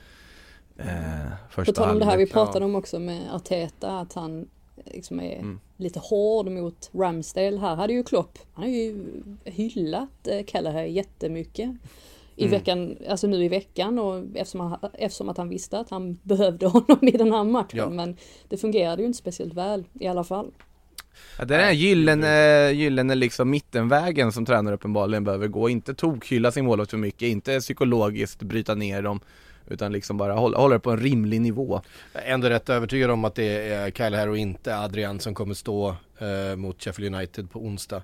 S5: eh,
S4: På tal om det här vi pratade om också med Arteta, att han liksom är
S5: Mm.
S4: lite hård mot Ramsdale. Här hade ju Klopp, han har ju hyllat eh, Kelleher jättemycket. I
S3: Mm.
S4: veckan, alltså nu i veckan och eftersom, han, eftersom att han visste att han behövde honom i den här matchen.
S3: Ja.
S4: Men det fungerade ju inte speciellt väl i alla fall.
S5: Ja, det är den här gyllene, gyllene liksom mittenvägen som tränare uppenbarligen behöver gå, inte tokhylla sin målvakt för mycket, inte psykologiskt bryta ner dem utan liksom bara hålla, hålla det på en rimlig nivå.
S3: jag är ändå rätt övertygad om att det är Kyle Harry och inte Adrian som kommer stå eh, mot Sheffield United på onsdag.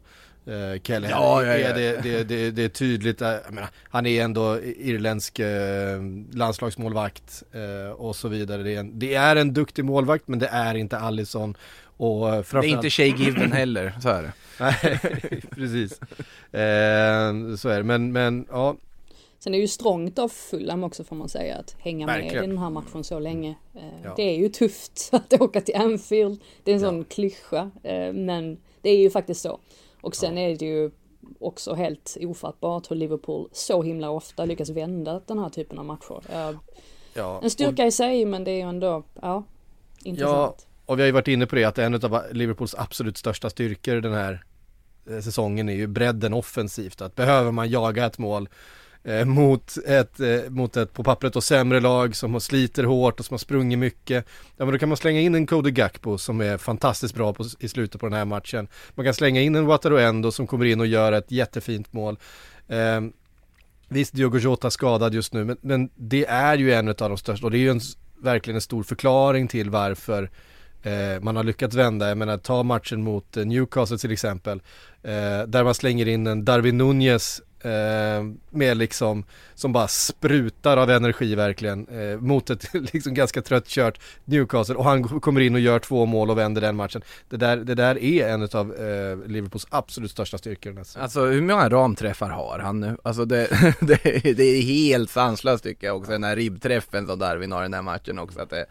S3: Uh, Kyle
S5: Ja,
S3: Harry,
S5: ja, ja.
S3: Är det, det, det, det är tydligt, eh, menar, han är ändå irländsk eh, landslagsmålvakt eh, och så vidare. Det är, en, det är en duktig målvakt men det är inte Allison. Och eh,
S5: Det är inte Shay Given heller, så är det.
S3: Nej, precis. Eh, så är det, men, men ja,
S4: Sen är det ju strångt av Fulham också får man säga att hänga med
S3: Verkligen.
S4: i den här matchen så länge. Eh,
S3: Ja.
S4: Det är ju tufft att åka till Anfield. Det är en sån klyscha. eh, Men det är ju faktiskt så. Och sen är det ju också helt ofattbart hur Liverpool så himla ofta lyckas vända den här typen av matcher. Eh,
S3: ja.
S4: En styrka i sig men det är ju ändå, ja, intressant.
S3: Och vi har ju varit inne på det att en av Liverpools absolut största styrkor den här säsongen är ju bredden offensivt. Att behöver man jaga ett mål eh, mot, ett, eh, mot ett på pappret och sämre lag som har sliter hårt och som har sprungit mycket. Ja men då kan man slänga in en Cody Gakpo som är fantastiskt bra på, i slutet på den här matchen. Man kan slänga in en Wataruendo som kommer in och gör ett jättefint mål. Eh, Visst, Diogo Jota skadad just nu, men, men det är ju en av de största och det är ju en, verkligen en stor förklaring till varför eh, man har lyckats vända. Jag menar, ta matchen mot eh, Newcastle till exempel, eh, där man slänger in en Darwin Nunez Eh, med liksom, som bara sprutar av energi verkligen, eh, mot ett liksom ganska trött kört Newcastle och han kommer in och gör två mål och vänder den matchen. Det där, det där är en av eh, Liverpools absolut största styrkor.
S5: Alltså hur många ramträffar har han nu? Alltså det, det, det är helt sanslöst tycker jag också, den här ribbträffen som Darwin har i den här matchen också. Att det,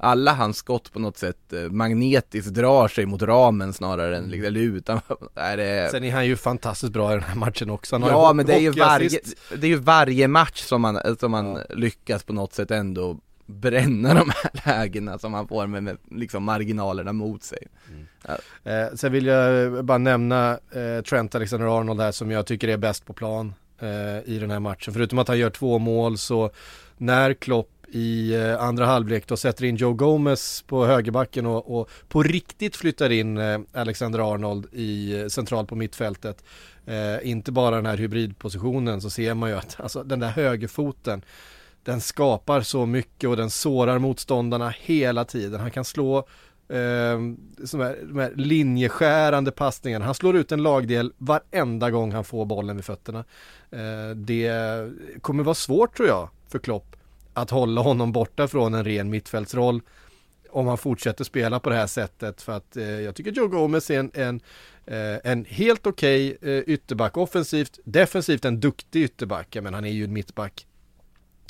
S5: alla hans skott på något sätt eh, magnetiskt drar sig mot ramen snarare än liksom, eller utan. Är det,
S3: Sen är han ju fantastiskt bra i den här matchen också. Han
S5: ja men det är ju varje, det är ju varje match som man, som man
S3: Ja.
S5: lyckas på något sätt ändå bränna de här lägena som man får med, med liksom marginalerna mot sig.
S3: Eh, sen vill jag bara nämna eh, Trent Alexander-Arnold här som jag tycker är bäst på plan eh, i den här matchen. Förutom att han gör två mål så när Klopp i eh, andra halvlek då sätter in Joe Gomez på högerbacken och, och på riktigt flyttar in eh, Alexander Arnold i eh, på mittfältet. Eh, inte bara den här hybridpositionen så ser man ju att alltså, den där högerfoten den skapar så mycket och den sårar motståndarna hela tiden. Han kan slå eh, de, här, de här linjeskärande passningarna. Han slår ut en lagdel varenda gång han får bollen vid fötterna. Eh, det kommer vara svårt tror jag för Klopp att hålla honom borta från en ren mittfältsroll om han fortsätter spela på det här sättet för att eh, jag tycker Joe Gomez är en, en, eh, en helt okej okay, eh, ytterback offensivt, defensivt en duktig ytterback, men han är ju en mittback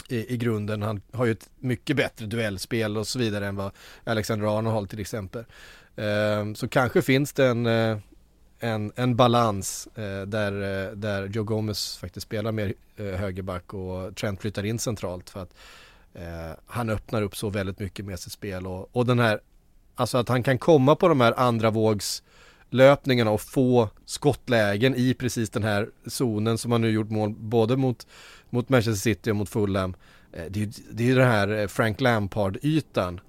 S3: i, i grunden. Han har ju ett mycket bättre duellspel och så vidare än vad Alexander Arnold har till exempel. Eh, så kanske finns det en, eh, en, en balans eh, där, eh, där Joe Gomez faktiskt spelar mer eh, högerback och Trent flyttar in centralt för att eh, han öppnar upp så väldigt mycket med sitt spel och, och den här, alltså att han kan komma på de här andra vågs löpningarna och få skottlägen i precis den här zonen som han nu gjort mål både mot, mot Manchester City och mot Fulham. Eh, det är, det är ju den här eh, Frank Lampard-ytan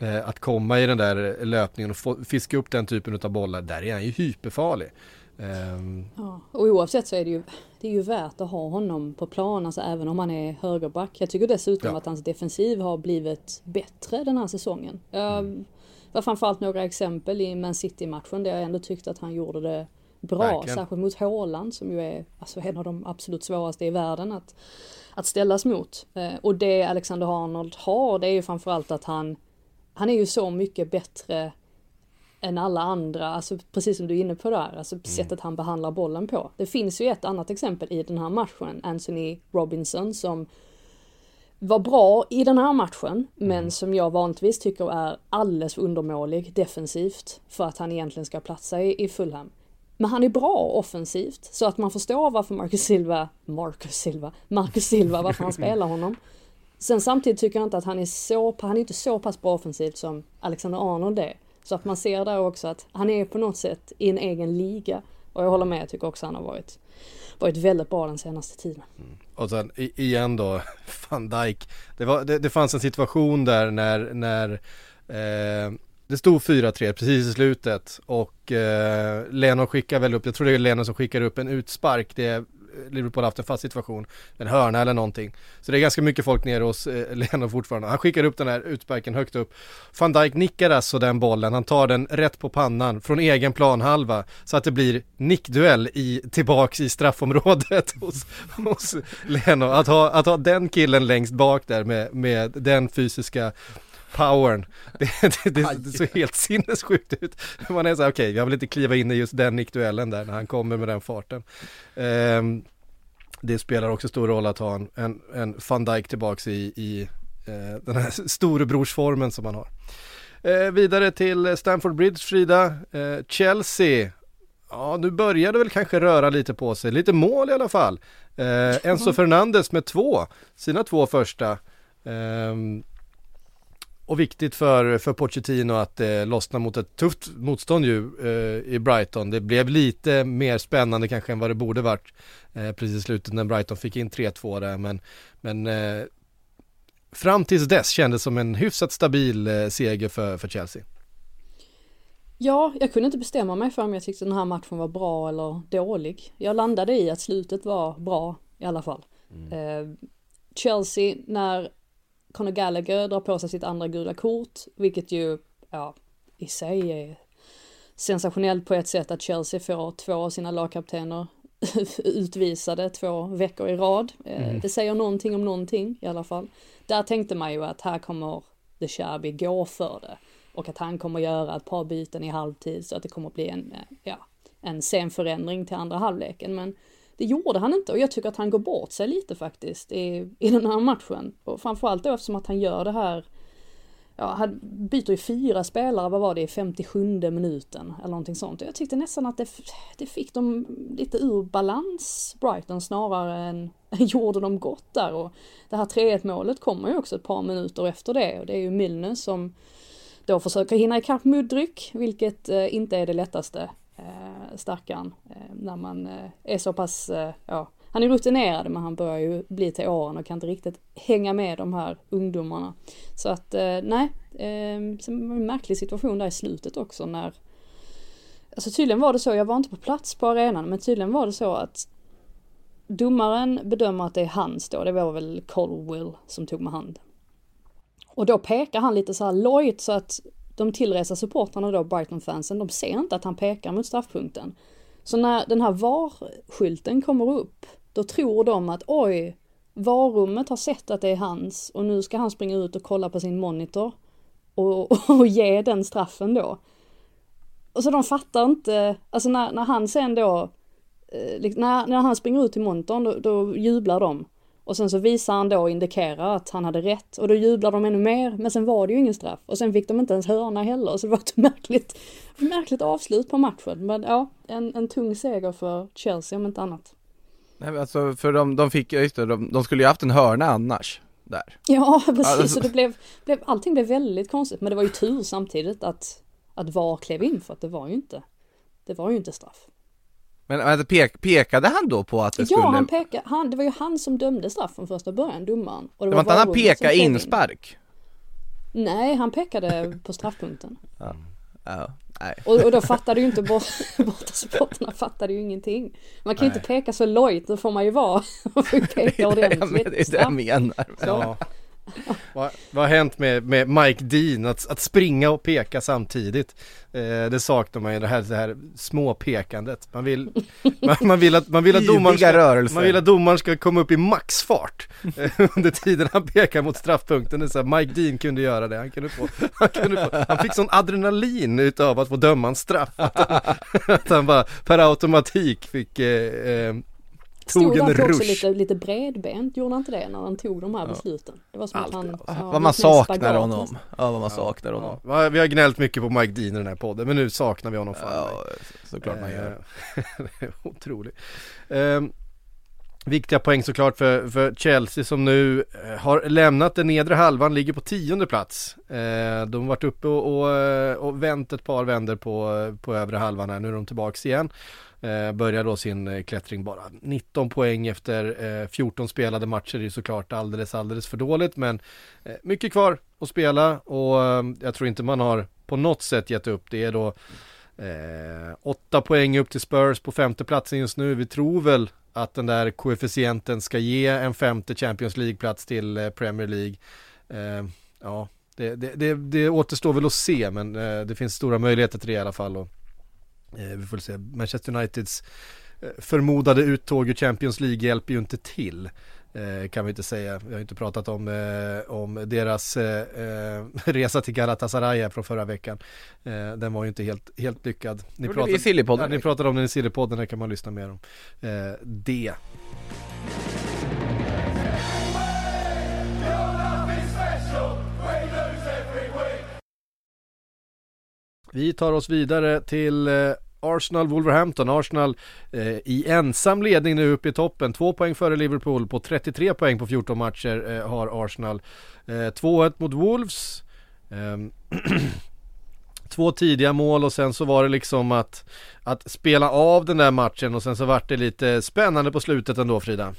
S3: Eh, att komma i den där löpningen och få, fiska upp den typen av bollar, där är han ju hyperfarlig.
S4: Um... Ja, och oavsett så är det ju, det är ju värt att ha honom på plan, alltså även om han är högerback. Jag tycker dessutom ja. att hans defensiv har blivit bättre den här säsongen. Mm. Det var framförallt några exempel i Man City-matchen där jag ändå tyckte att han gjorde det bra, Verkligen. särskilt mot Håland som ju är alltså, en av de absolut svåraste i världen att, att ställas mot. Eh, och det Alexander Arnold har, det är ju framförallt att han han är ju så mycket bättre än alla andra, alltså precis som du är inne på där, alltså mm. sättet han behandlar bollen på. Det finns ju ett annat exempel i den här matchen, Anthony Robinson som var bra i den här matchen, mm. men som jag vanligtvis tycker är alldeles för undermålig defensivt för att han egentligen ska platsa i, i Fulham. Men han är bra offensivt, så att man förstår varför Marcus Silva, Marcus Silva, Marcus Silva, varför han spelar honom. Sen samtidigt tycker jag inte att han är så, han är inte så pass bra offensivt som Alexander Arnold är. Så att man ser där också att han är på något sätt i en egen liga. Och jag håller med, jag tycker också han har varit, varit väldigt bra den senaste tiden. Mm.
S3: Och sen igen då, van Dijk. Det, var, det, det fanns en situation där när, när eh, det stod 4-3 precis i slutet och eh, Leno skickar väl upp, jag tror det är Leno som skickar upp en utspark. Det är Liverpool haft en fast situation, en hörna eller någonting. Så det är ganska mycket folk nere hos eh, Leno fortfarande. Han skickar upp den här utsparken högt upp. Van Dijk nickar alltså den bollen, han tar den rätt på pannan från egen planhalva så att det blir nickduell i, tillbaks i straffområdet hos, hos Leno. Att ha, att ha den killen längst bak där med, med den fysiska powern. Det, det, det, det såg helt sinnessjukt ut. Man är så här, okej, okay, jag vill inte kliva in i just den nickduellen där när han kommer med den farten. Um, det spelar också stor roll att ha en, en, en van Dijk tillbaks i, i uh, den här storebrorsformen som man har. Uh, vidare till Stamford Bridge, Frida. Uh, Chelsea. Ja, nu börjar det väl kanske röra lite på sig. Lite mål i alla fall. Enzo Fernandes med två, sina två första. Um, och viktigt för, för Pochettino att eh, lossna mot ett tufft motstånd ju eh, i Brighton. Det blev lite mer spännande kanske än vad det borde varit eh, precis i slutet när Brighton fick in 3-2 där. Men, men eh, fram tills dess kändes som en hyfsat stabil eh, seger för, för Chelsea.
S4: Ja, jag kunde inte bestämma mig för om jag tyckte den här matchen var bra eller dålig. Jag landade i att slutet var bra i alla fall. Mm. Eh, Chelsea, när Conor Gallagher drar på sig sitt andra gula kort, vilket ju, ja, i sig är sensationellt på ett sätt att Chelsea får två av sina lagkaptener utvisade två veckor i rad. Eh, mm. Det säger någonting om någonting i alla fall. Där tänkte man ju att här kommer The Shabby gå för det och att han kommer göra ett par byten i halvtid så att det kommer bli en, eh, ja, en sen förändring till andra halvleken. Men det gjorde han inte och jag tycker att han går bort sig lite faktiskt i, i den här matchen. Och framförallt då eftersom att han gör det här Ja, han byter ju fyra spelare, vad var det, i 57 minuten eller någonting sånt. Och jag tyckte nästan att det, det fick dem lite ur balans, Brighton, snarare än gjorde dem gott där. Och det här 3-1 målet kommer ju också ett par minuter efter det och det är ju Milner som då försöker hinna ikapp Mudryk, vilket eh, inte är det lättaste eh, stackaren, eh, när man eh, är så pass, eh, ja, han är rutinerad men han börjar ju bli till åren och kan inte riktigt hänga med de här ungdomarna. Så att eh, nej, eh, en märklig situation där i slutet också när Alltså tydligen var det så, jag var inte på plats på arenan, men tydligen var det så att domaren bedömer att det är hans då, det var väl Colwell som tog med hand. Och då pekar han lite så här lojt så att de tillresta supportrarna då, Brighton-fansen, de ser inte att han pekar mot straffpunkten. Så när den här VAR-skylten kommer upp, då tror de att oj, varummet har sett att det är hans och nu ska han springa ut och kolla på sin monitor och, och ge den straffen då. Och så de fattar inte, alltså när, när han sen då, eh, liksom, när, när han springer ut till monitorn då, då jublar de. Och sen så visar han då och indikerar att han hade rätt och då jublar de ännu mer. Men sen var det ju ingen straff och sen fick de inte ens hörna heller så det var ett märkligt, märkligt avslut på matchen. Men ja, en, en tung seger för Chelsea om inte annat.
S5: Nej men alltså för de, de fick, just det, de, de skulle ju haft en hörna annars. Där.
S4: Ja precis,
S5: Alltså-
S4: och det blev, blev, allting blev väldigt konstigt. Men det var ju tur samtidigt att, att VAR klev in för att det var ju inte, det var ju inte straff.
S5: Men, men pek, pekade han då på att det
S4: Ja,
S5: skulle...
S4: han pekade, han, det var ju han som dömde straff från första början, domaren. Och
S5: det var inte han
S4: VAR-rummet som
S5: peka
S4: klev in.
S5: inspark?
S4: Nej, han pekade på straffpunkten.
S5: Ja, nej.
S4: Och, och då fattade ju inte bort, bortasupportrarna fattade ju ingenting. Man kan ju inte peka så lojt, då får man ju vara. Man får ju peka
S5: Ja, men
S4: ordentligt.
S5: det är det jag menar.
S3: Ja. vad, vad har hänt med, med Mike Dean? Att, att springa och peka samtidigt. Eh, det saknar man ju, det här, det här små pekandet. Man vill, man, man vill att, man vill att domaren ska, man vill att domaren ska komma upp i maxfart eh, under tiden han pekar mot straffpunkten. Det är så här, Mike Dean kunde göra det. Han, kunde få, han, kunde få, han fick sån adrenalin utav att få döma en straff. Att han, att han bara per automatik fick eh, eh, tog en
S4: han också
S3: rush.
S4: lite, lite bredbent, gjorde han inte det när han tog de här besluten? Det var som
S3: Alltid,
S4: att han...
S3: alltså.
S4: ja,
S5: Vad man saknar
S4: spagat
S5: honom. Ja, vad man saknar honom.
S3: Ja, vi har gnällt mycket på Mike Dean i den här podden, men nu saknar vi honom fan.
S5: Ja, såklart man gör.
S3: Eh, Otroligt. Eh, viktiga poäng såklart för, för Chelsea som nu eh, har lämnat den nedre halvan, ligger på tionde plats. Eh, de har varit uppe och, och, och vänt ett par vänder på, på övre halvan här, nu är de tillbaks igen. Eh, börjar då sin eh, klättring bara 19 poäng efter eh, 14 spelade matcher är såklart alldeles, alldeles för dåligt men eh, mycket kvar att spela och eh, jag tror inte man har på något sätt gett upp. Det är då Eh, åtta poäng upp till Spurs på femteplatsen just nu. Vi tror väl att den där koefficienten ska ge en femte Champions League-plats till eh, Premier League. Eh, ja, det, det, det, det återstår väl att se, men eh, det finns stora möjligheter till det i alla fall. Och, vi får se, Manchester Uniteds eh, förmodade uttåg ur Champions League hjälper ju inte till. Eh, kan vi inte säga. Vi har inte pratat om, eh, om deras eh, eh, resa till Galatasaray från förra veckan. Eh, den var ju inte helt, helt lyckad. Ni
S5: Sillypodden.
S3: ja, ni pratade om den i Sillypodden, där kan man lyssna mer om eh, det. Vi tar oss vidare till eh, Arsenal Wolverhampton. Arsenal eh, i ensam ledning nu uppe i toppen. Två poäng före Liverpool på 33 poäng på 14 matcher eh, har Arsenal. Eh, 2-1 mot Wolves. Ehm, Två tidiga mål och sen så var det liksom att, att spela av den där matchen och sen så vart det lite spännande på slutet ändå Frida.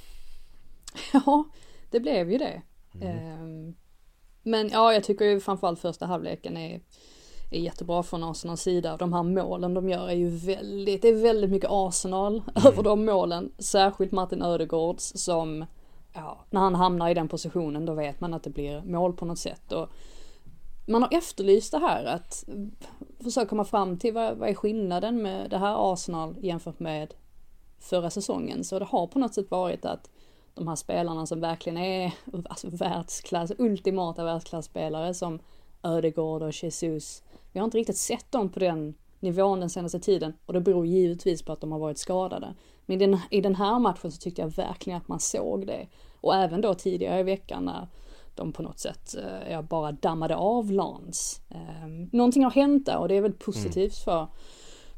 S4: Ja, det blev ju det. Ehm, Men ja, jag tycker ju framförallt första halvleken är, är jättebra från Arsenals sida. De här målen de gör är ju väldigt, det är väldigt mycket Arsenal över de målen. Särskilt Martin Ödegårds som, ja, när han hamnar i den positionen då vet man att det blir mål på något sätt. Och man har efterlyst det här att försöka komma fram till vad, vad är skillnaden med det här Arsenal jämfört med förra säsongen. Så det har på något sätt varit att de här spelarna som verkligen är alltså, världsklass, ultimata världsklasspelare som Ödegård och Jesus. Vi har inte riktigt sett dem på den nivån den senaste tiden och det beror givetvis på att de har varit skadade. Men i den, i den här matchen så tyckte jag verkligen att man såg det. Och även då tidigare i veckan när de på något sätt eh, bara dammade av Lans. Eh, någonting har hänt där och det är väl positivt för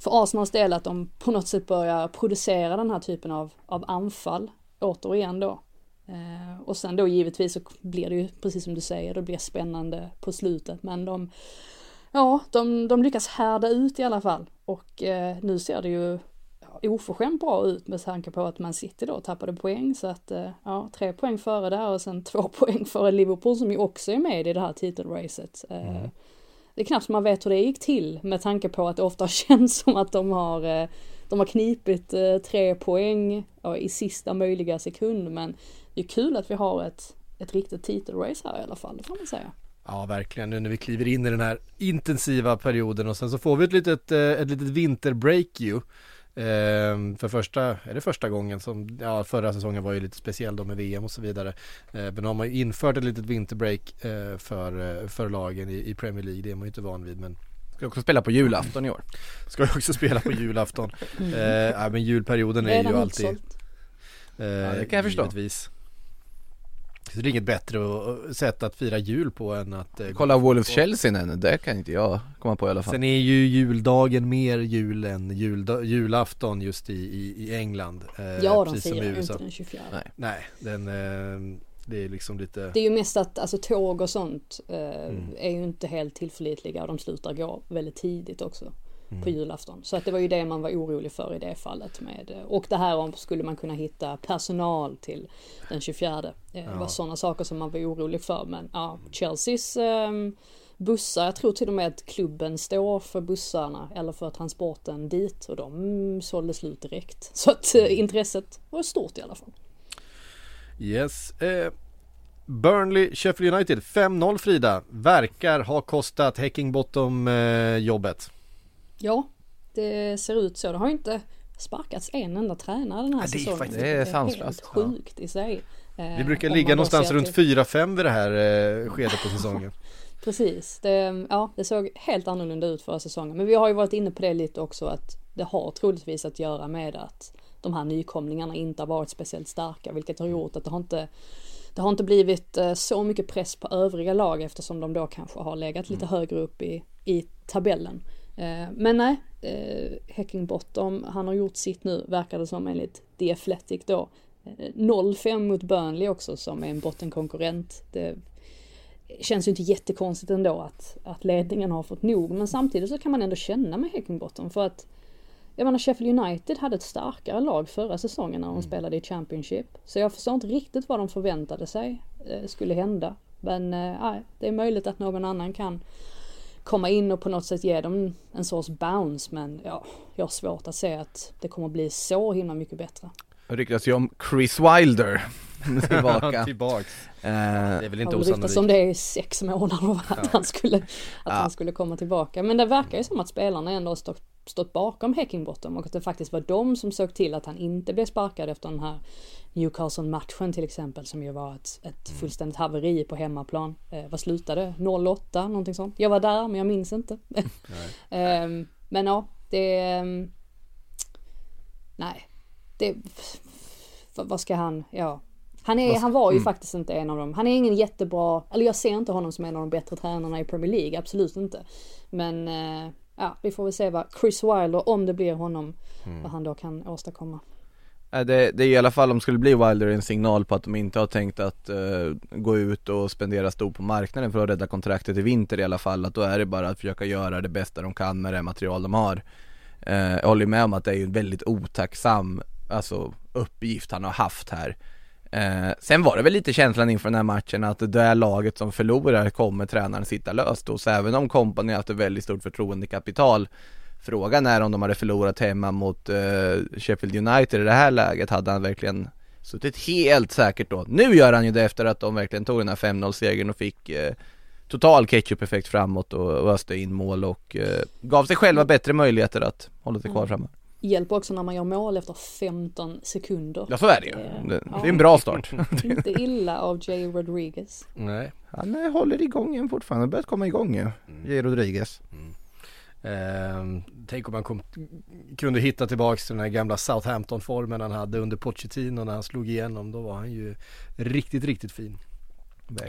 S4: för Arsenals del att de på något sätt börjar producera den här typen av, av anfall återigen då. Eh, och sen då givetvis så blir det ju precis som du säger, det blir spännande på slutet men de Ja, de, de lyckas härda ut i alla fall och eh, nu ser det ju oförskämt bra ut med tanke på att man City då tappade poäng så att eh, ja, tre poäng före där och sen två poäng före Liverpool som ju också är med i det här titelracet. Eh,
S3: Mm.
S4: Det är knappt man vet hur det gick till med tanke på att det ofta känns som att de har eh, de har knipit tre poäng ja, i sista möjliga sekund men det är kul att vi har ett, ett riktigt titelrace här i alla fall, det får man säga.
S3: Ja, verkligen. Nu när vi kliver in i den här intensiva perioden och sen så får vi ett litet, eh, ett litet vinterbreak ju. Ehm, för första, är det första gången som, ja förra säsongen var ju lite speciell då med VM och så vidare. Eh, men nu har man ju infört ett litet vinterbreak eh, för, för lagen i, i Premier League. Det är man ju inte van vid men
S5: Ska också spela på julafton i år.
S3: ska ju också spela på julafton.
S4: Mm.
S3: Eh, ja, men julperioden är ju
S4: Redan
S3: alltid eh,
S5: det kan jag förstå.
S3: givetvis. Är inget bättre att- sätt att fira jul på än att eh,
S5: Kolla Wolves-Chelsea nu, det kan inte jag komma på i alla fall.
S3: Sen är ju juldagen mer jul än julda- julafton just i, i, i England. Eh,
S4: Ja, de
S3: precis som i
S4: firar ju
S3: USA.
S4: inte den 24.
S5: Nej.
S3: Nej, den, eh, det är liksom lite...
S4: Det är ju mest att alltså, tåg och sånt eh,
S3: Mm.
S4: är ju inte helt tillförlitliga och de slutar gå väldigt tidigt också
S3: Mm.
S4: på julafton. Så att det var ju det man var orolig för i det fallet med eh, och det här om skulle man kunna hitta personal till den 24. Eh, Det var sådana saker som man var orolig för men ja, Chelseas ehm, bussar, jag tror till och med att klubben står för bussarna eller för transporten dit och de mm, sålde slut direkt. Så att eh, intresset var stort i alla fall.
S3: Yes. Eh, Burnley, Sheffield United 5-0 Frida. Verkar ha kostat Häckingbottom eh, jobbet.
S4: Ja, det ser ut så. Det har ju inte sparkats en enda tränare den här
S3: Ja, det är
S4: säsongen.
S3: faktiskt-
S5: det är
S4: helt
S5: sanslöst.
S4: sjukt i sig. Eh,
S3: Vi brukar
S4: om
S3: ligga någonstans runt
S4: till-
S3: 4-5 vid det här eh, skedet på säsongen.
S4: Precis, det, ja, det såg helt annorlunda ut förra säsongen. Men vi har ju varit inne på det lite också att det har troligtvis att göra med att de här nykomlingarna inte har varit speciellt starka, vilket har gjort att det har inte det har inte blivit eh, så mycket press på övriga lag eftersom de då kanske har legat lite högre upp i, i tabellen. Eh, men nej, eh, Häckingbottom, han har gjort sitt nu, verkar det som enligt The Athletic då. Eh, 0-5 mot Burnley också som är en bottenkonkurrent. Det känns ju inte jättekonstigt ändå att, att ledningen har fått nog. Men samtidigt så kan man ändå känna med Häckingbottom för att jag menar Sheffield United hade ett starkare lag förra säsongen när de spelade i Championship. Så jag förstår inte riktigt vad de förväntade sig eh, skulle hända. Men eh, nej, det är möjligt att någon annan kan komma in och på något sätt ge dem en sorts bounce. Men ja, jag har svårt att se att det kommer bli så himla mycket bättre.
S5: Det ryktas ju om Chris Wilder tillbaka.
S3: Tillbaks.
S5: Eh,
S3: Det är väl inte
S4: väl ryktats om
S3: osannolikt.
S4: det i sex månader att, han, skulle, att han skulle komma tillbaka. Men det verkar ju som att spelarna ändå har stått, stått bakom Häckingbottom och att det faktiskt var de som såg till att han inte blev sparkad efter den här Newcastle-matchen till exempel som ju var ett, ett fullständigt haveri på hemmaplan. Eh, vad slutade? 0-8 någonting sånt. Jag var där men jag minns inte. Ehm, men ja, det... ehm, nej, det... vad- ska han, ja. Han, är, han var ju faktiskt inte en av dem. Han är ingen jättebra, eller jag ser inte honom som en av de bättre tränarna i Premier League, absolut inte. Men eh, ja, vi får väl se vad Chris Wilder, om det blir honom, vad han då kan åstadkomma.
S5: Det, det är i alla fall om det skulle bli Wilder en signal på att de inte har tänkt att eh, gå ut och spendera stort på marknaden för att rädda kontraktet i vinter i alla fall. Att då är det bara att försöka göra det bästa de kan med det material de har. Eh, jag håller med om att det är en väldigt otacksam alltså, uppgift han har haft här. Eh, sen var det väl lite känslan inför den här matchen att det är laget som förlorar kommer tränaren sitta löst hos. Även om kompani haft ett väldigt stort förtroendekapital Frågan är om de hade förlorat hemma mot eh, Sheffield United i det här läget hade han verkligen suttit helt säkert då. Nu gör han ju det efter att de verkligen tog den här 5-0 segern och fick eh, total ketchup-effekt framåt och, och öste in mål och eh, gav sig själva bättre möjligheter att hålla sig kvar framme.
S4: Hjälper också när man gör mål efter 15 sekunder.
S5: Ja så är det ju.
S4: Eh,
S5: Det,
S4: ja.
S5: det är en bra start.
S4: Inte illa av Jay Rodriguez.
S3: Nej.
S5: Han eh, håller igång igen fortfarande, börjat komma igång ju. J. Rodriguez.
S3: Ehm, tänk om han kom, kunde hitta tillbaks till den här gamla Southampton-formen han hade under Pochettino när han slog igenom. Då var han ju riktigt, riktigt fin.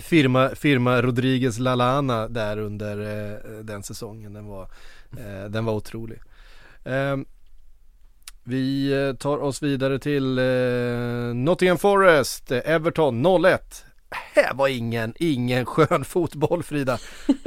S3: Firma, firma Rodriguez Lalana där under eh, den säsongen. Den var, eh, den var otrolig. Ehm, vi eh, tar oss vidare till eh, Nottingham Forest, Everton 0-1 här var ingen, ingen skön fotboll Frida.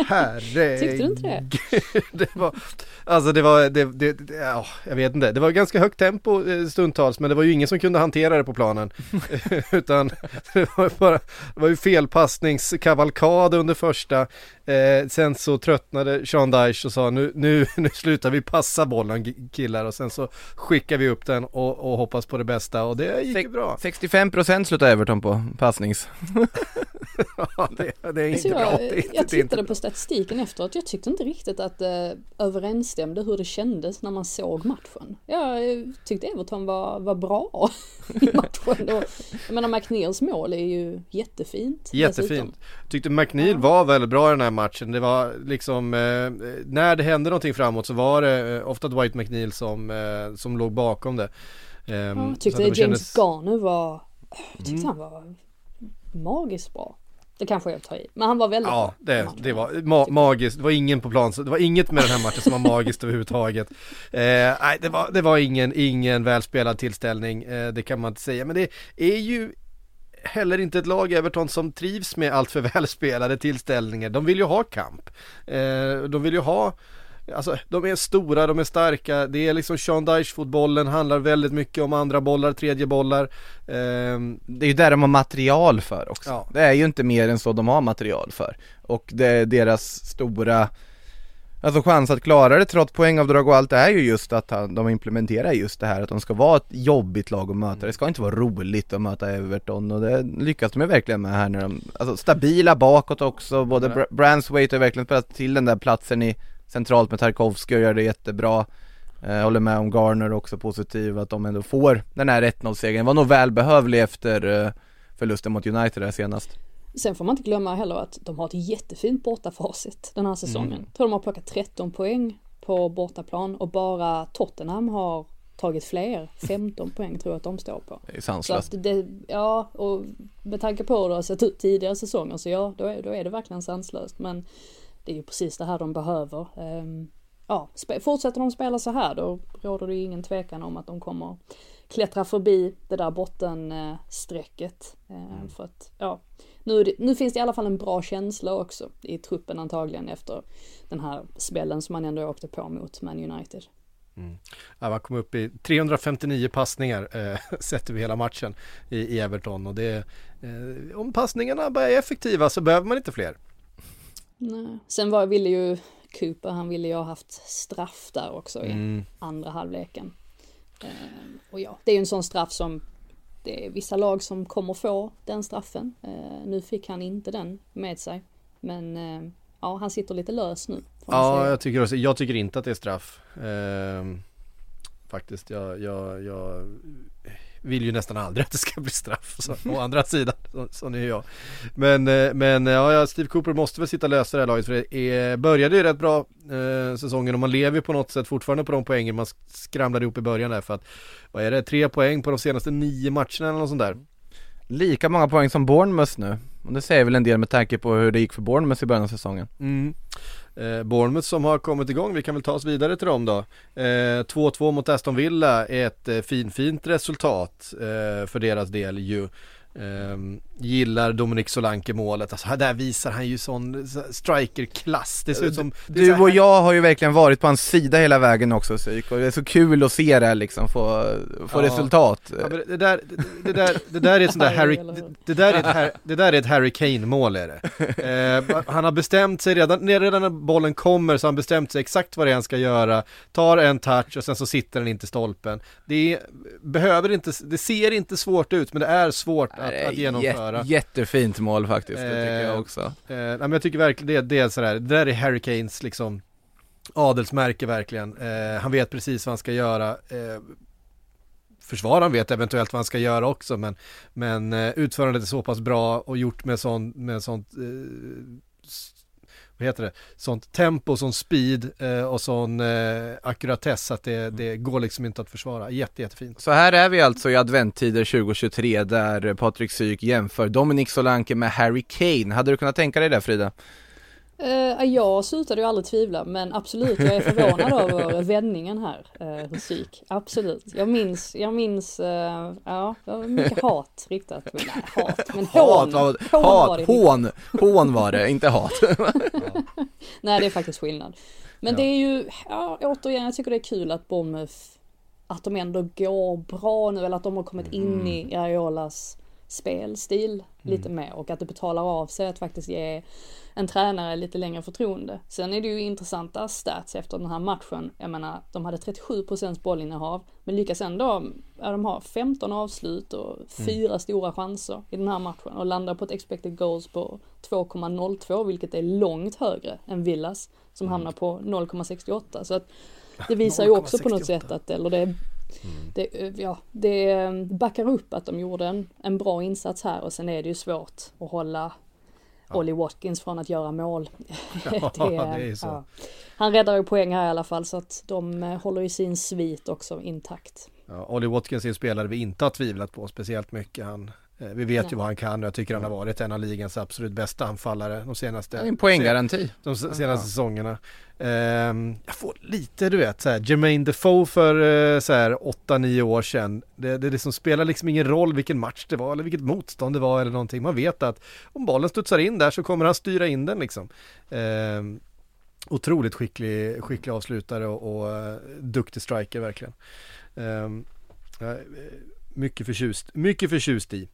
S3: Herregud.
S4: Tyckte du inte det?
S3: det var, alltså det var, det, det, det, ja, jag vet inte, det var ganska högt tempo eh, stundtals men det var ju ingen som kunde hantera det på planen. Utan det var bara, det var ju felpassningskavalkad under första. Eh, sen så tröttnade Sean Dyche och sa nu, nu, nu slutar vi passa bollen killar och sen så skickar vi upp den och, och hoppas på det bästa och det gick ju bra.
S5: 65% slutade Everton på passnings.
S3: ja, det, det är inte
S4: Så
S3: bra.
S4: jag,
S3: Det,
S4: jag tittade på statistiken efteråt. Jag tyckte inte riktigt att det överensstämde hur det kändes när man såg matchen. Jag eh, tyckte Everton var, var bra i matchen. Och, jag menar McNeils mål är ju jättefint.
S3: Jättefint.
S4: dessutom.
S3: Tyckte McNeil var väldigt bra i den här matchen. Det var liksom, eh, när det hände någonting framåt så var det eh, ofta Dwight McNeil som, eh, som låg bakom det. Ehm,
S4: Ja, jag tyckte
S3: det
S4: James
S3: kändes-
S4: Garner var, jag tyckte
S3: Mm.
S4: han var magiskt bra. Det kanske jag tar i, men han var väldigt
S3: Ja,
S4: bra.
S3: det, det var ma- magiskt. Det var ingen på plan, det var inget med den här matchen som var magiskt överhuvudtaget. Eh, nej, det var, det var ingen, ingen välspelad tillställning, eh, det kan man inte säga. Men det är ju heller inte ett lag Everton som trivs med allt för välspelade tillställningar. De vill ju ha kamp. Eh, de vill ju ha Alltså de är stora, de är starka, det är liksom Sean Dyche fotbollen handlar väldigt mycket om andra bollar, tredje bollar. Ehm,
S5: Det är ju där de har material för också.
S3: Ja.
S5: Det är ju inte mer än så de har material för. Och det är deras stora Alltså chans att klara det trots poängavdrag och allt det är ju just att han- de implementerar just det här att de ska vara ett jobbigt lag att möta. Det ska inte vara roligt att möta Everton och det lyckas de ju verkligen med här när de, alltså stabila bakåt också, både Br- Branswaite har verkligen spelat till den där platsen i centralt med Tarkovsky och gör det jättebra. Jag håller med om Garner också positiv att de ändå får den här 1-0-segern. var nog välbehövlig efter eh, förlusten mot United där senast.
S4: Sen får man inte glömma heller att de har ett jättefint bortafacit den här säsongen.
S3: Mm.
S4: Jag tror de har plockat 13 poäng på bortaplan och bara Tottenham har tagit fler. 15 poäng tror jag att de står på.
S5: Det är
S4: Så
S5: sanslöst.
S4: det, ja, och med tanke på hur det har sett ut tidigare säsonger så ja, då är, då är det verkligen sanslöst. Men det är ju precis det här de behöver. Ehm, ja, fortsätter de spela så här då råder det ju ingen tvekan om att de kommer klättra förbi det där bottenstrecket. Ehm, För att, ja, nu, det, nu finns det i alla fall en bra känsla också i truppen antagligen efter den här spällen som man ändå åkte på mot Man United.
S3: Ja, man kom upp i 359 passningar eh, sett över hela matchen i, i Everton och det eh, om passningarna bara är effektiva så behöver man inte fler.
S4: Nej. Sen var, ville ju Cooper, han ville ju ha haft straff där också i
S3: Mm.
S4: andra halvleken. Ehm, och ja, det är ju en sån straff som det är vissa lag som kommer få den straffen. Ehm, nu fick han inte den med sig. Men ehm, ja, han sitter lite lös nu.
S3: Ja, jag tycker, också, jag tycker inte att det är straff. Ehm, faktiskt, jag, jag, jag vill ju nästan aldrig att det ska bli straff. Så, å andra sidan, så, sån är jag. Men, eh, men ja, ja, Steve Cooper måste väl sitta lösa det här laget för det är, började ju rätt bra eh, säsongen och man lever ju på något sätt fortfarande på de poängen man skramlade ihop i början där för att vad är det, tre poäng på de senaste nio matcherna eller något sånt där.
S5: Lika många poäng som Bournemouth nu. Och det säger väl en del med tanke på hur det gick för Bournemouth i början av säsongen.
S3: Mm. Eh, Bournemouth som har kommit igång, vi kan väl ta oss vidare till dem då. Eh, 2-2 mot Aston Villa är ett eh, finfint resultat eh, för deras del ju. Eh, gillar Dominic Solanke målet, alltså här där visar han ju sån så- strikerklass. Det ser ut som...
S5: Du och jag har ju verkligen varit på hans sida hela vägen också Psyk och det är så kul att se det liksom få, få
S3: Ja.
S5: resultat.
S3: Ja, det, där, det, där, det där är ett sånt där Harry, det, där är ett, det där är ett Harry Kane mål är det. Eh, han har bestämt sig redan, redan när bollen kommer så har han bestämt sig exakt vad det är han ska göra. Tar en touch och sen så sitter den inte i stolpen. Det är, behöver inte, det ser inte svårt ut men det är svårt att, att genomföra.
S5: Jät- jättefint mål faktiskt, det tycker
S3: Eh,
S5: jag också.
S3: Eh, nej, men jag tycker verkligen det, det är sådär, det där är Harry Kanes liksom adelsmärke verkligen. Eh, han vet precis vad han ska göra. Eh, försvararen vet eventuellt vad han ska göra också men, men eh, utförandet är så pass bra och gjort med, sån, med sånt eh, vad heter det, sånt tempo, sån speed eh, och sån eh, ackuratess att det, det går liksom inte att försvara. Jätte, jättefint.
S5: Så här är vi alltså i adventtider 2023 där Patrik Syk jämför Dominic Solanke med Harry Kane. Hade du kunnat tänka dig det Frida?
S4: Uh, jag slutade ju aldrig tvivla men absolut jag är förvånad över vändningen här uh, hos. Absolut. Jag minns, jag minns, uh, ja, det var mycket hat riktat. Nej, hat, men hån.
S5: Hat,
S4: hån,
S5: hat,
S4: var det.
S5: hån, hån var det, inte hat.
S4: Nej det är faktiskt skillnad. Men
S3: Ja.
S4: det är ju, ja återigen jag tycker det är kul att Bournemouth, att de ändå går bra nu eller att de har kommit in i Areolas spelstil lite mer och att det betalar av sig att faktiskt ge en tränare lite längre förtroende. Sen är det ju intressanta stats efter den här matchen. Jag menar, de hade 37% bollinnehav men lyckas ändå, ja, de har 15 avslut och fyra stora chanser i den här matchen och landar på ett expected goals på 2,02 vilket är långt högre än Villas som hamnar på 0,68 så att det visar ju också på något
S3: 0,68.
S4: sätt att, eller det det, ja, det backar upp att de gjorde en, en bra insats här och sen är det ju svårt att hålla Ollie Watkins från att göra mål.
S3: Ja, det så.
S4: Han räddar ju poäng här i alla fall så att de eh, håller ju sin svit också intakt.
S3: Ja, Ollie Watkins är en spelare vi inte har tvivlat på speciellt mycket. Han, eh, vi vet ju
S4: Nej.
S3: vad han kan och jag tycker han har varit en av ligans absolut bästa anfallare de senaste,
S5: En poänggaranti.
S3: de senaste säsongerna. Ehm, jag får lite, du vet, så här, Jermaine Defoe för eh, så här 8-9 år sedan. Det, det liksom spelar liksom ingen roll vilken match det var eller vilket motstånd det var eller någonting. Man vet att om bollen studsar in där så kommer han styra in den liksom. Ehm, otroligt skicklig, skicklig avslutare och, och eh, duktig striker verkligen. Ehm, eh, mycket förtjust, mycket förtjust i.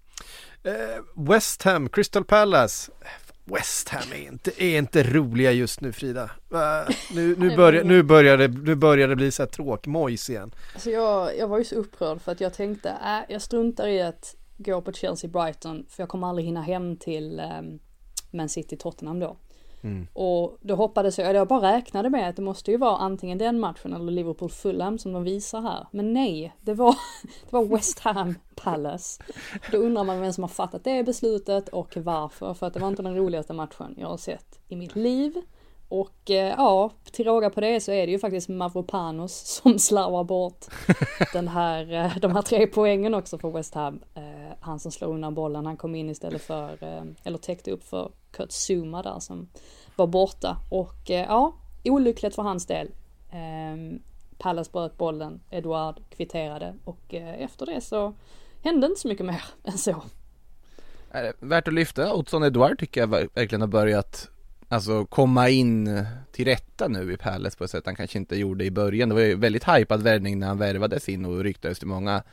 S3: Eh, West Ham, Crystal Palace. West Ham är inte, är inte roliga just nu Frida. Va? Nu, nu, börjar, nu, börjar det, nu börjar det bli så här tråkmojs igen.
S4: Alltså jag, jag var ju så upprörd för att jag tänkte, äh, jag struntar i att gå på Chelsea-Brighton för jag kommer aldrig hinna hem till um, Man City-Tottenham då.
S3: Mm.
S4: Och då hoppades jag, eller jag bara räknade med att det måste ju vara antingen den matchen eller Liverpool-Fulham som de visar här. Men nej, det var, det var West Ham Palace. Då undrar man vem som har fattat det beslutet och varför. För att det var inte den roligaste matchen jag har sett i mitt liv. Och eh, ja, till råga på det så är det ju faktiskt Mavropanos som slarvar bort den här, eh, de här tre poängen också för West Ham. Eh, han som slår undan bollen, han kom in istället för, eller täckte upp för Kurt Zuma där som var borta. Och ja, olyckligt för hans del. Ehm, Pallas bröt bollen, Eduard kvitterade och efter det så hände inte så mycket mer än så.
S5: Är det Värt att lyfta, Otson Edouard tycker jag verkligen har börjat Alltså komma in till rätta nu i Palace på ett sätt han kanske inte gjorde i början Det var ju väldigt hypad värvning när han värvades in och ryktades till många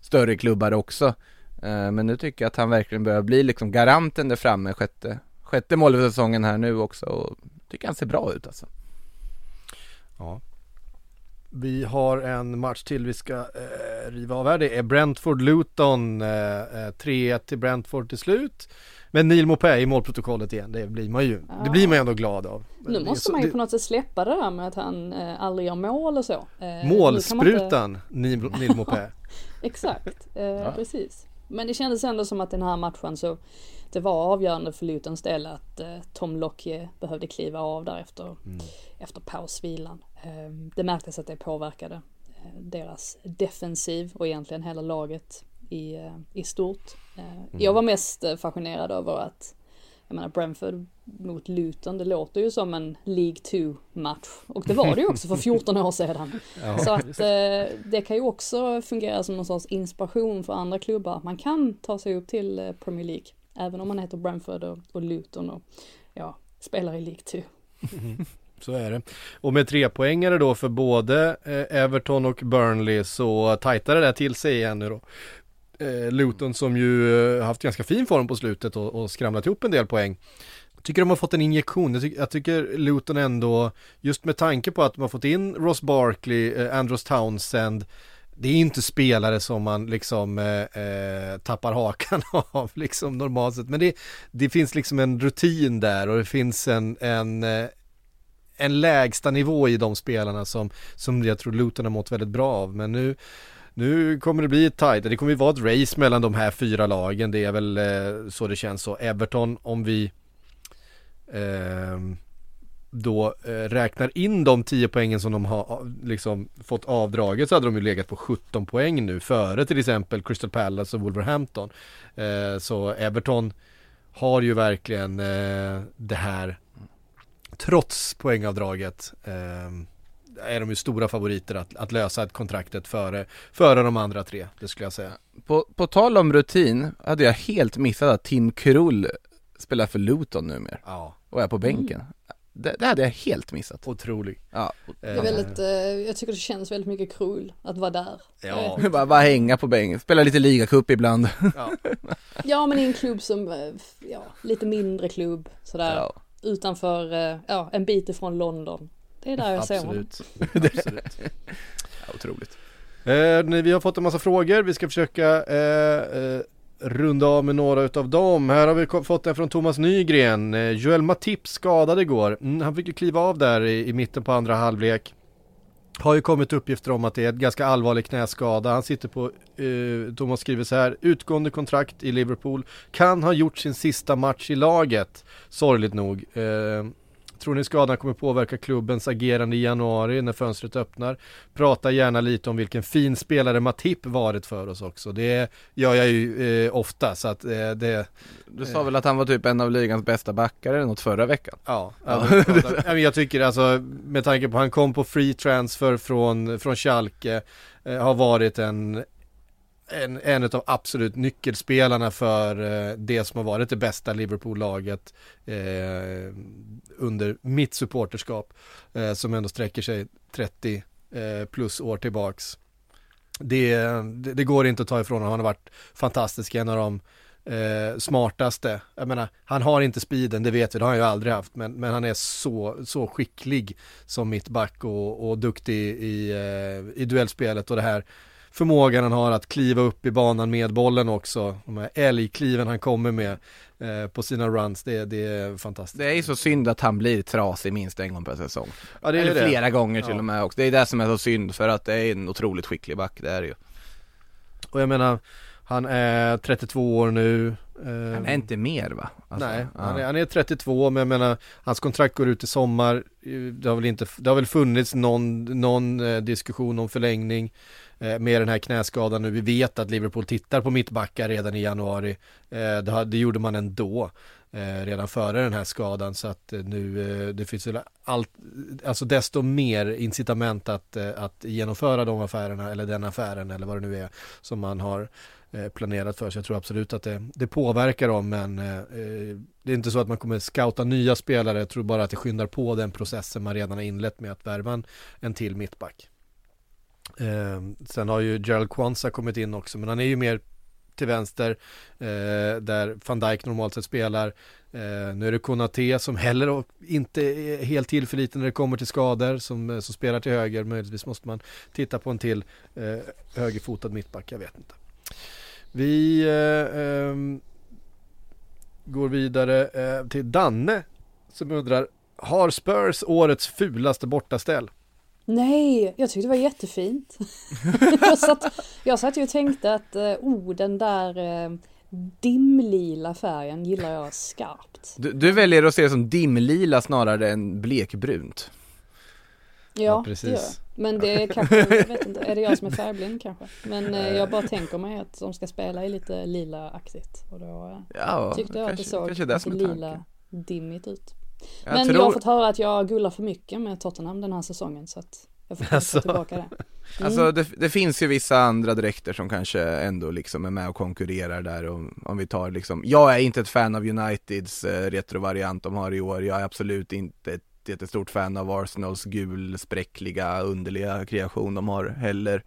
S5: större klubbar också eh, Men nu tycker jag att han verkligen börjar bli liksom garanten där framme sjätte Sjätte mål för säsongen här nu också och tycker han ser bra ut alltså
S3: Ja. Vi har en match till vi ska eh, riva av här. Det är Brentford-Luton. Eh, eh, 3-1 till Brentford till slut. Men Neil Maupay i målprotokollet igen. Det blir man ju, det blir man ju ändå glad av.
S4: Nu måste
S3: så-
S4: man ju
S3: det-
S4: på något sätt släppa det där med att han eh, aldrig gör mål och så. Eh, man inte-
S3: Målsprutan Neil, Neil Maupay.
S4: Exakt, eh, precis. Men det kändes ändå som att den här matchen så det var avgörande för Lutons del att eh, Tom Lockje behövde kliva av där efter, efter pausvilan. Eh, det märktes att det påverkade eh, deras defensiv och egentligen hela laget i, eh, i stort. Eh, Jag var mest eh, fascinerad över att jag menar Brentford mot Luton, det låter ju som en League 2 match. Och det var det ju också för 14 år sedan. Så att eh, det kan ju också fungera som någon sorts inspiration för andra klubbar. Man kan ta sig upp till Premier League. Även om man heter Brentford och, och Luton och ja, spelar i League 2.
S3: Så är det. Och med tre poängare då för både Everton och Burnley så tajtar det där till sig igen nu då. Eh, Luton som ju eh, haft ganska fin form på slutet och, och skramlat ihop en del poäng. Jag tycker de har fått en injektion. Jag, tycker- jag tycker Luton ändå, just med tanke på att de har fått in Ross Barkley, eh, Andros Townsend, det är inte spelare som man liksom eh, eh, tappar hakan av liksom normalt sett. Men det, det finns liksom en rutin där och det finns en, en, eh, en lägsta nivå i de spelarna som, som jag tror Luton har mått väldigt bra av. Men nu, nu kommer det bli ett tajt, det kommer ju vara ett race mellan de här fyra lagen. Det är väl eh, så det känns. Så Everton, om vi eh, då eh, räknar in de 10 poängen som de har liksom fått avdraget så hade de ju legat på 17 poäng nu före till exempel Crystal Palace och Wolverhampton. Eh, så Everton har ju verkligen eh, det här trots poängavdraget eh, är de ju stora favoriter att, att lösa ett kontraktet före, före de andra tre, det skulle jag säga.
S5: På, på tal om rutin hade jag helt missat att Tim Krull spelar för Luton numera
S3: Ja,
S5: och är på bänken. Det, det hade jag helt missat.
S3: otrolig.
S5: Ja,
S4: Det är väldigt, eh, jag tycker det känns väldigt mycket krull att vara där.
S3: Ja.
S5: bara, bara hänga på bänken, spela lite ligacup ibland.
S3: Ja.
S4: Ja men i en klubb som, eh, ja, lite mindre klubb sådär.
S5: Ja.
S4: Utanför, eh, ja, en bit ifrån London. Det är där jag ser honom.
S3: Absolut.
S5: Ja, otroligt.
S3: Eh, vi har fått en massa frågor, vi ska försöka eh, eh, runda av med några utav dem. Här har vi fått en från Thomas Nygren. Eh, Joel Matip skadad igår. Mm, han fick ju kliva av där i, i mitten på andra halvlek. Har ju kommit uppgifter om att det är ett ganska allvarlig knäskada. Han sitter på, eh, Thomas skriver så här, utgående kontrakt i Liverpool. Kan ha gjort sin sista match i laget, sorgligt nog. Eh, Tror ni skadan kommer påverka klubbens agerande i januari när fönstret öppnar? Prata gärna lite om vilken fin spelare Matip varit för oss också. Det gör jag ju eh, ofta så att eh, det,
S5: Du sa väl att han var typ en av ligans bästa backar eller något förra veckan?
S3: ja. ja. jag tycker alltså med tanke på han kom på free transfer från, från Schalke, eh, har varit en en, en av absolut nyckelspelarna för eh, det som har varit det bästa Liverpool-laget eh, under mitt supporterskap eh, som ändå sträcker sig 30 eh, plus år tillbaks. Det, det, det går inte att ta ifrån honom, han har varit fantastisk, en av de eh, smartaste. Jag menar, han har inte speeden, det vet vi, det har han ju aldrig haft, men, men han är så, så skicklig som mittback och, och duktig i, eh, i duellspelet och det här förmågan han har att kliva upp i banan med bollen också. De här älgkliven han kommer med eh, på sina runs, det, det är fantastiskt.
S5: Det är ju så synd att han blir trasig minst en gång per säsong.
S3: ja, det är
S5: Eller
S3: det.
S5: flera gånger till
S3: Ja.
S5: och med också. Det är det som är så synd för att det är en otroligt skicklig back, det är det ju.
S3: Och jag menar, han är 32 år nu. eh,
S5: Han är inte mer va? Alltså,
S3: Nej,
S5: ja.
S3: han är, han är 32 men jag menar hans kontrakt går ut i sommar. Det har väl, inte, det har väl funnits någon, någon eh, diskussion om förlängning Eh, med den här knäskadan nu. Vi vet att Liverpool tittar på mittbackar redan i januari. Eh, det, gjorde man ändå eh, redan före den här skadan så att nu det finns väl allt, alltså desto mer incitament att, att genomföra de affärerna eller den affären eller vad det nu är som man har planerat för. Så jag tror absolut att det, det påverkar dem men det är inte så att man kommer scouta nya spelare. Jag tror bara att det skyndar på den processen man redan har inlett med att värva en, en till mittback. Eh, sen har ju Gerald Kwanza kommit in också men han är ju mer till vänster eh, där van Dijk normalt sett spelar. Eh, nu är det Konate som heller inte är helt tillförlitlig när det kommer till skador som, eh, som spelar till höger. Möjligtvis måste man titta på en till eh, högerfotad mittback, jag vet inte. Vi eh, ehm, går vidare eh, till Danne som undrar Har Spurs årets fulaste bortaställ?
S4: Nej, jag tyckte det var jättefint. jag, satt, jag satt ju och tänkte att eh, oh, den där eh, dimlila färgen gillar jag skarpt.
S5: Du, du väljer att se det som dimlila snarare än blekbrunt.
S4: Ja,
S3: Ja,
S4: det
S3: precis.
S4: gör jag. Men det är kanske, jag vet inte, är det jag som är färgblind kanske? Men eh, jag bara tänker mig att de ska spela i lite lila-aktigt. Och då eh,
S5: Ja,
S4: tyckte jag att det såg
S5: kanske det
S4: lite
S5: är
S4: lila dimmigt ut.
S5: Jag
S4: Men
S5: tror...
S4: jag har fått höra att jag gullar för mycket med Tottenham den här säsongen så att jag får
S3: Alltså.
S4: tillbaka det. Mm.
S5: Alltså det, det finns ju vissa andra dräkter som kanske ändå liksom är med och konkurrerar där om, om vi tar liksom Jag är inte ett fan av Uniteds eh, retrovariant de har i år, jag är absolut inte ett jättestort fan av Arsenals gul, spräckliga, underliga kreation de har heller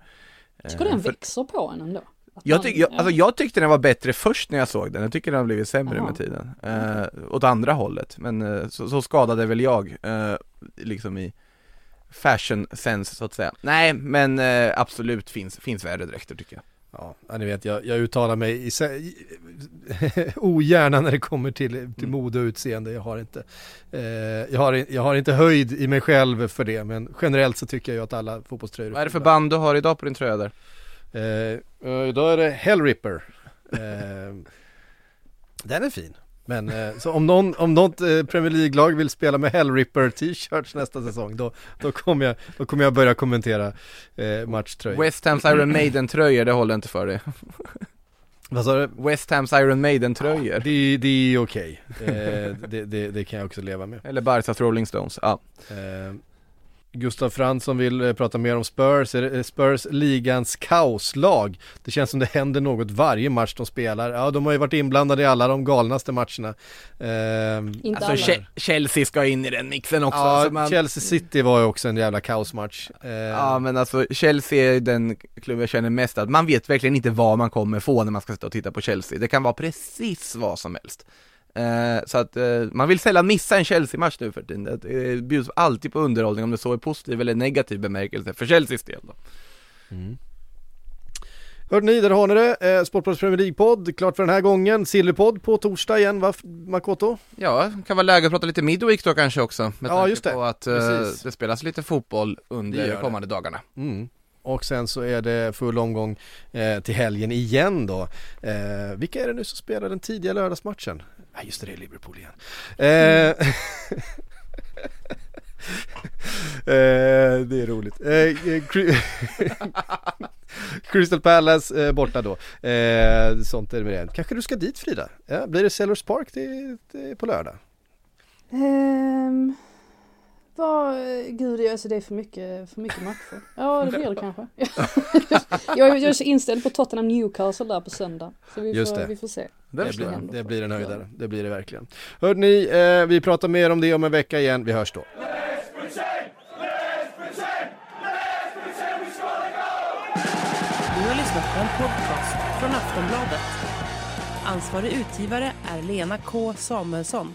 S4: Jag tycker den
S5: Eh, för-
S4: växer på en ändå. Att
S5: jag, tyck, jag,
S4: ja.
S5: alltså jag tyckte den var bättre först när jag såg den, jag tycker den har blivit sämre
S4: Jaha.
S5: med tiden eh, Åt andra hållet, men eh, så, så skadade väl jag, eh, liksom i fashion sense så att säga Nej men eh, absolut finns, finns värre dräkter tycker jag
S3: Ja, ni vet, jag, jag uttalar mig i, ogärna när det kommer till, till
S5: Mm.
S3: mode och utseende. Jag har, inte, eh, jag, har, jag har inte höjd i mig själv för det, men generellt så tycker jag ju att alla fotbollströjor
S5: Vad är det för band du har idag på din tröja där?
S3: Eh, idag är det Hellripper. Eh, den är fin. Men eh, så om, någon, om något Premier League-lag vill spela med Hellripper t-shirts nästa säsong då, då, kommer jag, då kommer jag börja kommentera eh, matchtröjor.
S5: West Hams Iron Maiden tröjor, det håller inte för dig
S3: Vad sa du?
S5: West Hams Iron Maiden-tröjor.
S3: Det, det är okej, eh, det, det, det kan jag också leva med.
S5: Eller Barsas Rolling Stones, ja.
S3: Eh, Gustav Fransson vill eh, prata mer om Spurs, Är det, eh, Spurs ligans kaoslag. Det känns som det händer något varje match de spelar. Ja, de har ju varit inblandade i alla de galnaste matcherna. Eh,
S4: Inte
S5: Alltså
S4: alla.
S5: Che- Chelsea ska in i den mixen också.
S3: ja,
S5: så man,
S3: Chelsea City var ju också en jävla kaosmatch. Eh,
S5: Ja men alltså Chelsea är den klubb jag känner mest att man vet verkligen inte vad man kommer få när man ska sitta och titta på Chelsea. Det kan vara precis vad som helst. Eh, så att eh, man vill sällan missa en Chelsea-match nu för tiden. Det, bjuds alltid på underhållning om det så är positiv eller negativ bemärkelse för Chelseas del då.
S3: Hörde ni, där har ni det. Eh, Sportbladets Premier League-podd, klart för den här gången. Silverpodd på torsdag igen, va Makoto?
S5: Ja, kan vara läge att prata lite Midweek då kanske också. Med
S3: Ja, just det.
S5: på att eh, det spelas lite fotboll under de kommande dagarna.
S3: Mm. Och sen så är det full omgång eh, till helgen igen då. Eh, vilka är det nu som spelar den tidiga lördagsmatchen? Nej just det, det är Liverpool igen. Eh, eh, det är roligt. Eh, Crystal Palace eh, borta då. Eh, sånt är det med det. Kanske du ska dit Frida? Ja, blir det Sellers Park till, till, på lördag?
S4: Um vad, gud alltså det är för mycket, för mycket matcher. Ja det blir det kanske. jag, är- jag är så inställd på Tottenham Newcastle där på söndag. Så vi
S3: Just
S4: får,
S3: det.
S4: vi får se.
S5: Det
S3: Det blir, det blir en höjdare, det blir det verkligen. Hörde ni, eh, vi pratar mer om det om en vecka igen. Vi hörs då.
S1: Du har lyssnat på en podcast från Aftonbladet. Ansvarig utgivare är Lena K Samuelsson.